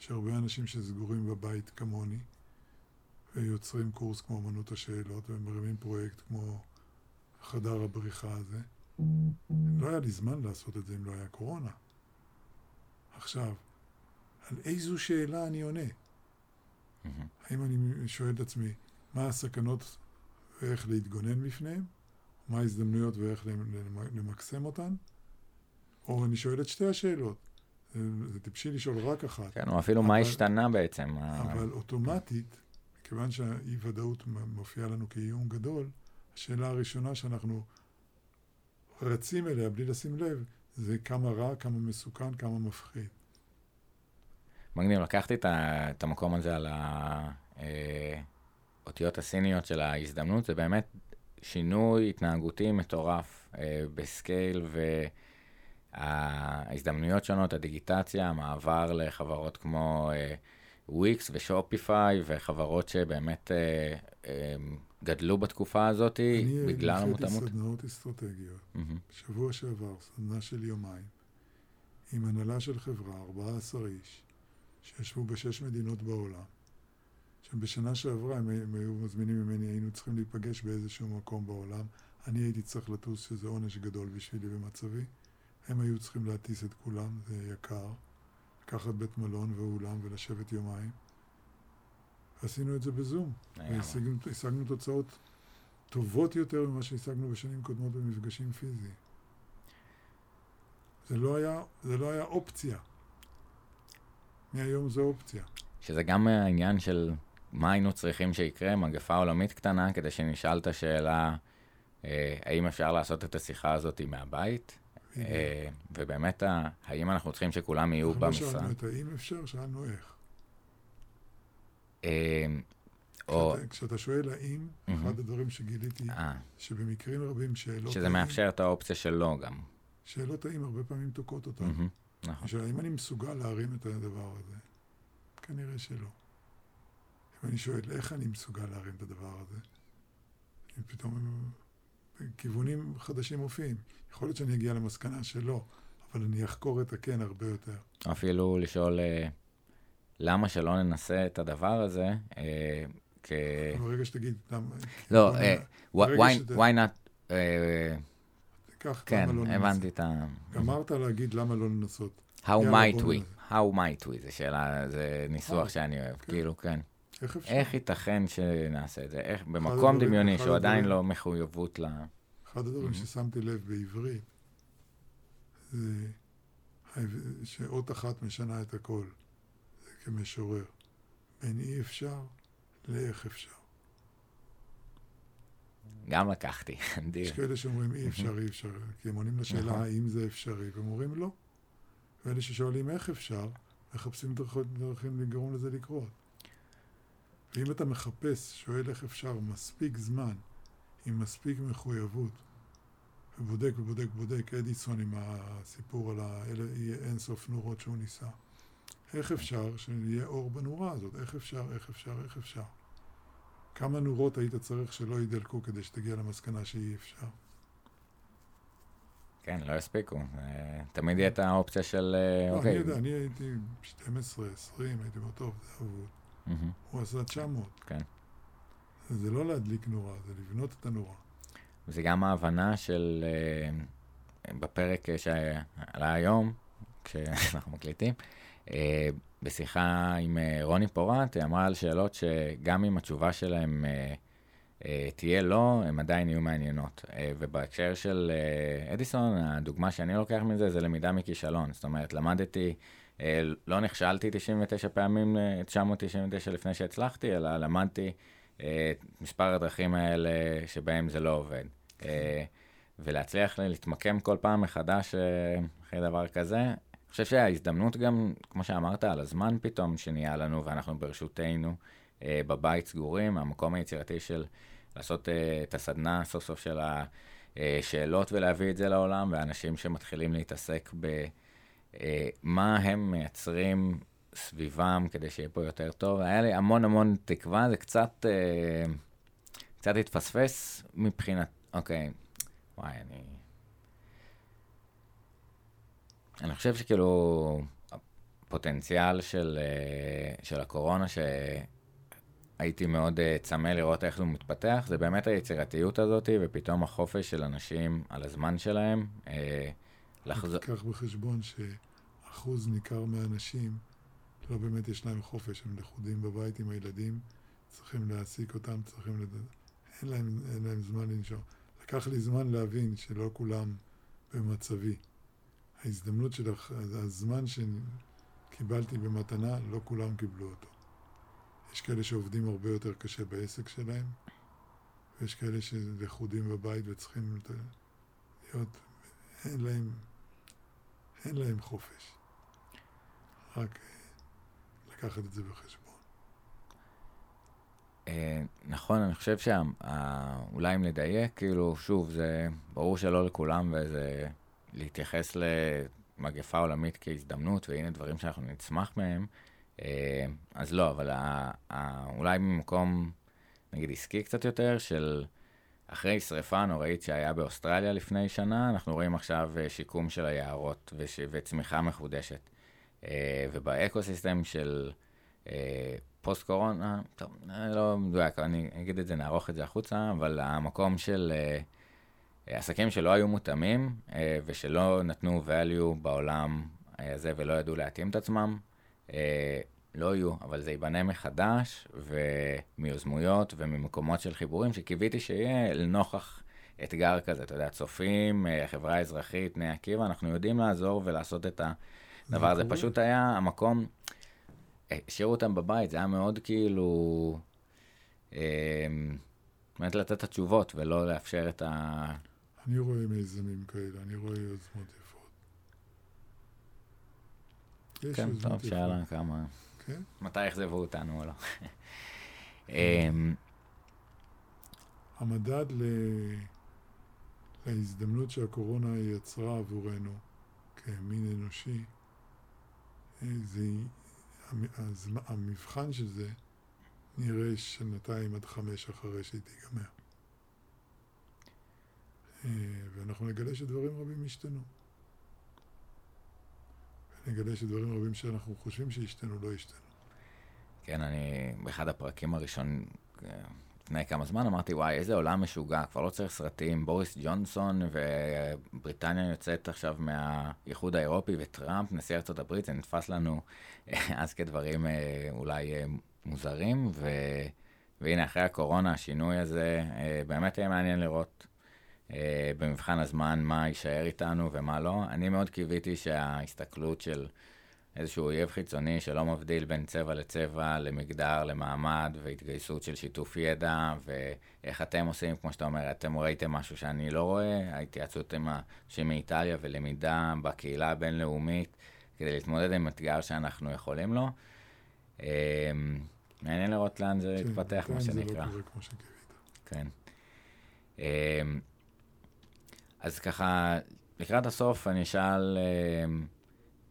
יש הרבה אנשים שסגורים בבית כמוני, ויוצרים קורס כמו אמנות השאלות, ומרימים פרויקט כמו חדר הבריחה הזה. לא היה לי זמן לעשות את זה אם לא היה קורונה. עכשיו, על איזו שאלה אני עונה? מהמם. האם אני שואל את עצמי, מה הסכנות ואיך להתגונן בפניהן? מה ההזדמנויות ואיך למ- למקסם אותן? או אני שואל את שתי השאלות. זה, זה טיפשי לשאול רק אחת. כן, או אפילו מה אבל- השתנה בעצם. אבל אוטומטית, מכיוון שהאי-ודאות מופיעה לנו כאיום גדול, השאלה הראשונה שאנחנו רצים אליה בלי לשים לב, זה כמה רע, כמה מסוכן, כמה מפחיד. מגניב, לקחתי את ה- את המקום הזה על האותיות הסיניות של ההזדמנות, זה באמת שינוי התנהגותי מטורף אה, בסקייל וההזדמנויות שונות, הדיגיטציה, המעבר לחברות כמו אה, וויקס ושופיפיי וחברות שבאמת אה, אה, גדלו בתקופה הזאת בגלל אני המותאמות. הנחיתי סדנאות אסטרטגיות. מהמם. בשבוע שעבר, סדנה של יומיים, עם הנהלה של חברה, 14 איש, שישבו בשש מדינות בעולם, שבשנה שעברה הם, הם היו מזמינים ממני, היינו צריכים להיפגש באיזשהו מקום בעולם, אני הייתי צריך לטוס, שזה עונש גדול בשבילי במצבי, הם היו צריכים להטיס את כולם, זה יקר, לקחת בית מלון ואולם ולשבת יומיים. עשינו את זה בזום, והשגנו השגנו תוצאות טובות יותר ממה שהשגנו בשנים קודמות במפגשים פיזיים. זה לא היה, זה לא היה אופציה. מהיום זו אופציה. שזה גם העניין של מה היינו צריכים שיקרה, מגפה עולמית קטנה, כדי שנשאל את השאלה, אה, האם אפשר לעשות את השיחה הזאת מהבית? אה, ובאמת, האם אנחנו צריכים שכולם יהיו אנחנו לא במשרד? שאלנו את האם אפשר, שאלנו איך. אה, או, כשאתה, כשאתה שואל האם, מהמם. אחד הדברים שגיליתי, אה, שבמקרים רבים שאלות שזה האם, מאפשר את האופציה שלו גם. שאלות האם הרבה פעמים תוקעות אותנו. מהמם, נכון. עכשיו, האם אני מסוגל להרים את הדבר הזה? כנראה שלא. אם אני שואל איך אני מסוגל להרים את הדבר הזה, אם פתאום כיוונים חדשים מופיעים. יכול להיות שאני אגיע למסקנה שלא, אבל אני אחקור את הכן הרבה יותר. אפילו לשאול, אה, למה שלא ננסה את הדבר הזה, אה, כ... ברגע שתגיד, למה... לא, אה, why- not, אה, כן, לא הבנתי. את ה... גמרת להגיד למה לא לנסות. How might we? How might we? זו שאלה, זה ניסוח שאני אוהב, כן. כאילו, כן. איך ייתכן שנעשה את זה? איך, במקום דמיוני, שהוא עדיין לא מחויבות ל... אחד הדברים Mhm. ששמתי לב בעברית, זה שאות אחת משנה את הכל, זה כמשורר. בין אי אפשר לאיך אפשר. גם לקחתי, אדיר. יש כאלה שאומרים אי אפשר, אי אפשר, כי הם עונים לשאלה נכון. האם זה אפשרי, והם אומרים לא. ואלה ששואלים איך אפשר, מחפשים דרכות- דרכים לגרום לזה לקרות. ואם אתה מחפש, שואל איך אפשר, מספיק זמן, עם מספיק מחויבות, ובודק ובודק ובודק, אדיסון עם הסיפור על האין סוף נורות שהוא ניסה. איך אפשר שיהיה אור בנורה הזאת? איך אפשר, איך אפשר, איך אפשר? כמה נורות היית צריך שלא ידלקו כדי שתגיע למסקנה שאי אפשר? כן, לא יספיקו. אה, תמיד יהיה את האופציה של, אה, לא, אני אוקיי. יודע, אני הייתי 12, 20, הייתי אומר, טוב, זה אבוד. מהמם, הוא עשה 900. כן. זה לא להדליק נורה, זה לבנות את הנורה. זה גם ההבנה של, אה, בפרק שעלה היום, כשאנחנו מקליטים, בשיחה עם אה, רוני פורט, היא אמרה על שאלות שגם אם התשובה שלהם אה, אה, תהיה לא, הן עדיין יהיו מעניינות. אה, ובהקשר של אה, אדיסון, הדוגמה שאני לוקח מזה זה למידה מכישלון. זאת אומרת, למדתי, לא נכשלתי 99 פעמים, 999 לפני שהצלחתי, אלא למדתי את מספר הדרכים האלה שבהם זה לא עובד. ולהצליח להתמקם כל פעם מחדש אחרי דבר כזה. חושב שההזדמנות גם, כמו שאמרת, על הזמן פתאום שנהיה לנו, ואנחנו ברשותנו, בבית סגורים, המקום היצירתי של לעשות uh, את הסדנה סוף סוף של השאלות ולהביא את זה לעולם, ואנשים שמתחילים להתעסק במה uh, הם מייצרים סביבם כדי שיהיה פה יותר טוב. היה לי המון המון תקווה, זה קצת, uh, קצת התפספס מבחינת, אוקיי, וואי, אני... אני חושב שכאילו, הפוטנציאל של, של הקורונה, ש... הייתי מאוד uh, צמא לראות איך זה מתפתח, זה באמת היצירתיות הזאת, ופתאום החופש של אנשים על הזמן שלהם. Uh, לחזור... תיקח בחשבון שאחוז ניכר מהאנשים, לא באמת יש להם חופש, הם לכודים בבית עם הילדים, צריכים להעסיק אותם, צריכים לד... אין להם, אין להם זמן לנשום. לקח לי זמן להבין שלא כולם במצבי. ההזדמנות של הזמן שקיבלתי במתנה, לא כולם קיבלו אותו. יש כאלה שעובדים הרבה יותר קשה בעסק שלהם, ויש כאלה שלכודים בבית וצריכים להיות, אין להם, אין להם חופש. רק לקחת את זה בחשבון. אה, נכון, אני חושב שאולי אם לדייק, כאילו, שוב, זה ברור שלא לכולם, וזה להתייחס למגפה עולמית כהזדמנות, והנה דברים שאנחנו נצמח מהם. אה, אז לא, אבל אולי ממקום, נגיד, עסקי קצת יותר, של אחרי שריפה נוראית שהיה באוסטרליה לפני שנה, אנחנו רואים עכשיו אה, שיקום של היערות וש... וצמיחה מחודשת. אה, וב-eco-system של פוסט קורונה, טוב, לא מדויק, אני אגיד את זה, נערוך את זה החוצה, אבל המקום של עסקים שלא היו מותאמים ושלא נתנו value בעולם הזה ולא ידעו להתאים את עצמם, אה, לא יהיו, אבל זה ייבנה מחדש, ומיוזמויות וממקומות של חיבורים שקיוויתי שיהיה לנוכח אתגר כזה, אתה יודע, צופים, אה, חברה אזרחית, בני עקיבא, אנחנו יודעים לעזור ולעשות את הדבר הזה. פשוט היה המקום, אה, השאירו אותם בבית, זה היה מאוד כאילו, באמת לתת את התשובות ולא לאפשר את ה... אני רואה מיזמים כאלה, אני רואה יוזמות כן, טוב, שאלה כמה... כן? מתי יחזבו אותנו או לא. אמ, המדד ל... להזדמנות שהקורונה יצרה עבורנו כמין אנושי, אה, זה... המבחן של זה נראה שנתיים עד חמש אחרי שהיא תיגמר. אה, ואנחנו נגלה שדברים רבים השתנו. נגלה שדברים רבים שאנחנו חושבים שהשתנו לא השתנו. כן, אני באחד הפרקים הראשונים, לפני כמה זמן, אמרתי, וואי, איזה עולם משוגע, כבר לא צריך סרטים. בוריס ג'ונסון ובריטניה יוצאת עכשיו מהאיחוד האירופי, וטראמפ, נשיא ארצות הברית, זה נתפס לנו אז כדברים אה, אולי אה, מוזרים, ו... והנה, אחרי הקורונה, השינוי הזה, אה, באמת יהיה מעניין לראות אה, במבחן הזמן מה יישאר איתנו ומה לא. אני מאוד קיוויתי שההסתכלות של איזשהו אויב חיצוני שלא מבדיל בין צבע לצבע, למגדר, למעמד, והתגייסות של שיתוף ידע, ואיך אתם עושים, כמו שאתה אומר, אתם ראיתם משהו שאני לא רואה, ההתייעצות עם אנשים מאיטליה ולמידה בקהילה הבינלאומית, כדי להתמודד עם אתגר שאנחנו יכולים לו. אה, מעניין לראות לאן זה כן, יתפתח, מה שנקרא. כן, זה לא קורה כמו שקיווית. כן. אה, אז ככה, לקראת הסוף אני אשאל אה,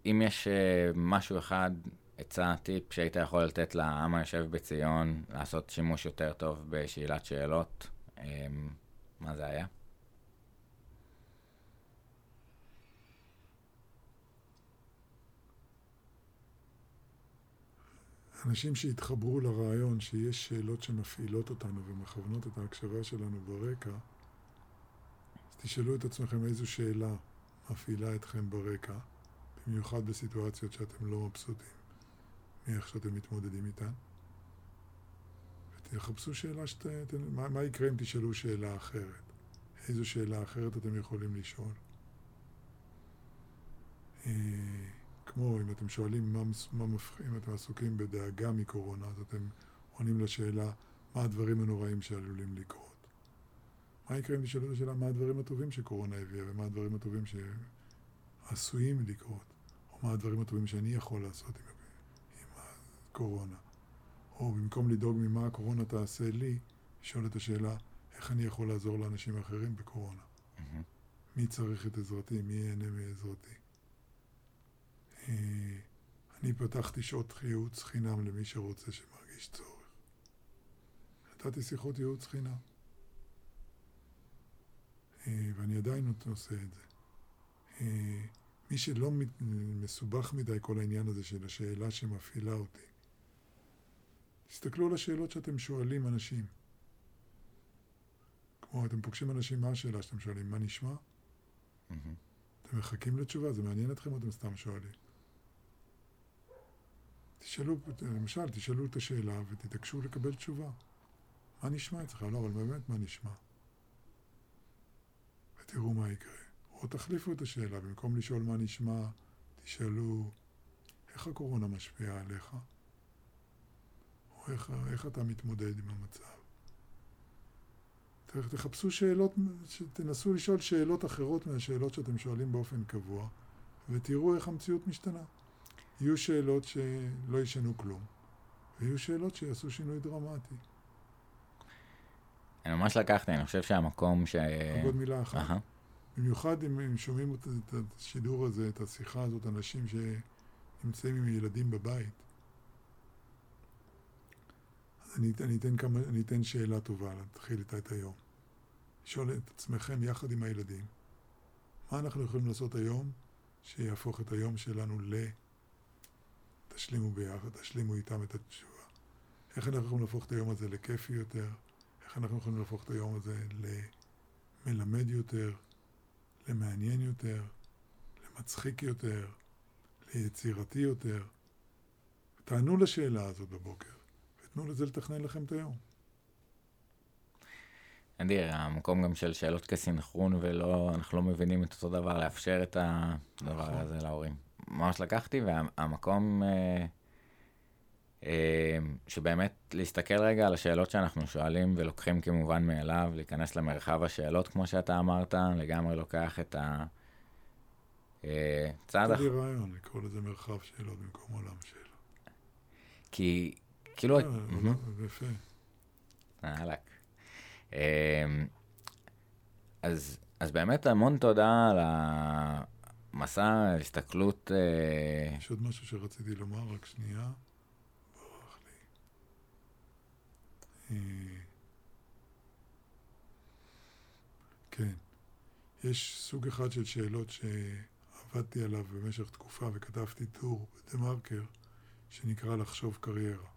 אם יש אה, משהו אחד, עצה, טיפ, שהיית יכול לתת לעם היושב בציון לעשות שימוש יותר טוב בשאלת שאלות, אה, מה זה היה? אנשים שהתחברו לרעיון שיש שאלות שמפעילות אותנו ומכוונות את ההקשבה שלנו ברקע, תשאלו את עצמכם איזו שאלה מפעילה אתכם ברקע, במיוחד בסיטואציות שאתם לא מבסוטים מאיך שאתם מתמודדים איתן, תחפשו שאלה שת... ת- מה, מה יקרה אם תשאלו שאלה אחרת? איזו שאלה אחרת אתם יכולים לשאול? אה, כמו אם אתם שואלים מה, מה מפח... אם אתם עסוקים בדאגה מקורונה, אז אתם עונים לשאלה מה הדברים הנוראים שעלולים לקרות. מה יקרה אם תשאלו את השאלה מה הדברים הטובים שקורונה הביאה ומה הדברים הטובים שעשויים לקרות, או מה הדברים הטובים שאני יכול לעשות עם, עם הקורונה. או במקום לדאוג ממה הקורונה תעשה לי, לשאול את השאלה איך אני יכול לעזור לאנשים אחרים בקורונה. מי צריך את עזרתי, מי ייהנה מעזרתי. אה, אני פתחתי שעות ייעוץ חינם למי שרוצה שמרגיש צורך. נתתי שיחות ייעוץ חינם. אה, ואני עדיין עושה את זה. אה, מי שלא מסובך מדי כל העניין הזה של השאלה שמפעילה אותי, תסתכלו על השאלות שאתם שואלים אנשים. כמו אתם פוגשים אנשים, מה השאלה שאתם שואלים? מה נשמע? אתם מחכים לתשובה, זה מעניין אתכם או אתם סתם שואלים? תשאלו, למשל, תשאלו את השאלה ותתעקשו לקבל תשובה. מה נשמע אצלך? לא, אבל באמת מה נשמע? ותראו מה יקרה. או תחליפו את השאלה, במקום לשאול מה נשמע, תשאלו איך הקורונה משפיעה עליך, או איך, איך אתה מתמודד עם המצב. תחפשו שאלות, תנסו לשאול שאלות אחרות מהשאלות שאתם שואלים באופן קבוע, ותראו איך המציאות משתנה. יהיו שאלות שלא ישנו כלום, ויהיו שאלות שיעשו שינוי דרמטי. אני ממש לקחתי, אני חושב שהמקום ש... עוד מילה אחת. אהה. במיוחד אם, אם שומעים את, את השידור הזה, את השיחה הזאת, אנשים שנמצאים עם ילדים בבית. אז אני, אני, אתן כמה, אני אתן שאלה טובה, להתחיל איתה את היום. לשאול את עצמכם יחד עם הילדים, מה אנחנו יכולים לעשות היום שיהפוך את היום שלנו ל... תשלימו ביחד, תשלימו איתם את התשובה. איך אנחנו יכולים להפוך את היום הזה לכיפי יותר? איך אנחנו יכולים להפוך את היום הזה למלמד יותר? למעניין יותר, למצחיק יותר, ליצירתי יותר. תענו לשאלה הזאת בבוקר, ותנו לזה לתכנן לכם את היום. אדיר, המקום גם של שאלות כסינכרון ולא, אנחנו לא מבינים את אותו דבר, לאפשר את הדבר נכון. הזה להורים. ממש לקחתי, והמקום אה, אה, שבאמת להסתכל רגע על השאלות שאנחנו שואלים ולוקחים כמובן מאליו, להיכנס למרחב השאלות, כמו שאתה אמרת, לגמרי לוקח את ה... אה, צעד היה אח... לי רעיון לקרוא לזה מרחב שאלות במקום עולם שאלות. כי כאילו... אה. זה יפה. אהלק. אמ, אז, אז באמת המון תודה על המסע ההסתכלות. אה, יש עוד משהו שרציתי לומר, רק שנייה. ברח לי. אה, כן. יש סוג אחד של שאלות שעבדתי עליו במשך תקופה וכתבתי טור בדה מרקר שנקרא לחשוב קריירה.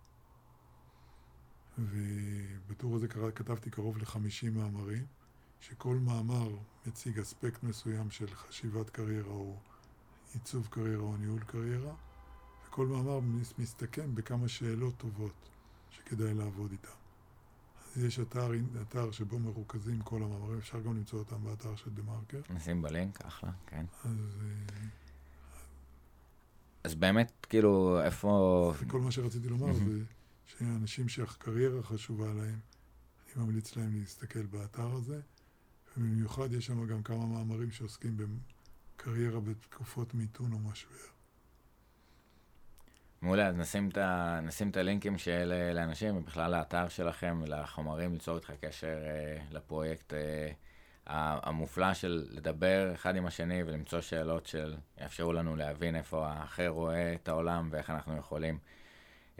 ובטור הזה כתבתי קרוב ל-50 מאמרים, שכל מאמר מציג אספקט מסוים של חשיבת קריירה או עיצוב קריירה או ניהול קריירה, וכל מאמר מס- מסתכם בכמה שאלות טובות שכדאי לעבוד איתן. יש אתר, אתר שבו מרוכזים כל המאמרים, אפשר גם למצוא אותם באתר של דה מרקר. נשים בלינק, אחלה, כן. אז אה, אז באמת, כאילו, איפה... כל מה שרציתי לומר. זה שאנשים שהקריירה חשובה להם, אני ממליץ להם להסתכל באתר הזה, ובמיוחד יש שם גם כמה מאמרים שעוסקים בקריירה בתקופות מיתון או משבר. מעולה, אז נשים את, ה... נשים את הלינקים של לאנשים, ובכלל לאתר שלכם, לחומרים, ליצור איתך קשר אה, לפרויקט אה, המופלא של לדבר אחד עם השני ולמצוא שאלות של לנו להבין איפה האחר רואה את העולם ואיך אנחנו יכולים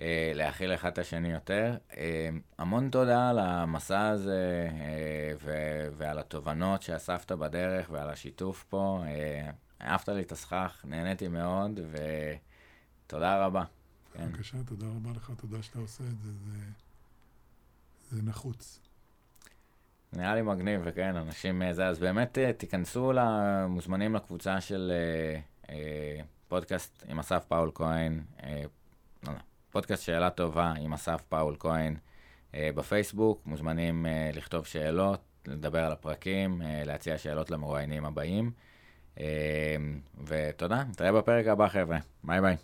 אה, להכיל אחד את השני יותר. אה, המון תודה על המסע הזה אה, ו- ועל התובנות שאספת בדרך ועל השיתוף פה. אה, אהבת לי את הסכך, נהניתי מאוד, ותודה רבה. כן. בבקשה, תודה רבה לך, תודה שאתה עושה את זה, זה, זה נחוץ. נראה לי מגניב, וכן, אנשים אה, זה, אז באמת אה, תיכנסו, למוזמנים לקבוצה של אה, אה, פודקאסט עם אסף פאול כהן, אה, לא, לא, פודקאסט שאלה טובה עם אסף פאול כהן אה, בפייסבוק, מוזמנים אה, לכתוב שאלות, לדבר על הפרקים, אה, להציע שאלות למרואיינים הבאים. אה, ותודה, נתראה בפרק הבא, חבר'ה. ביי ביי.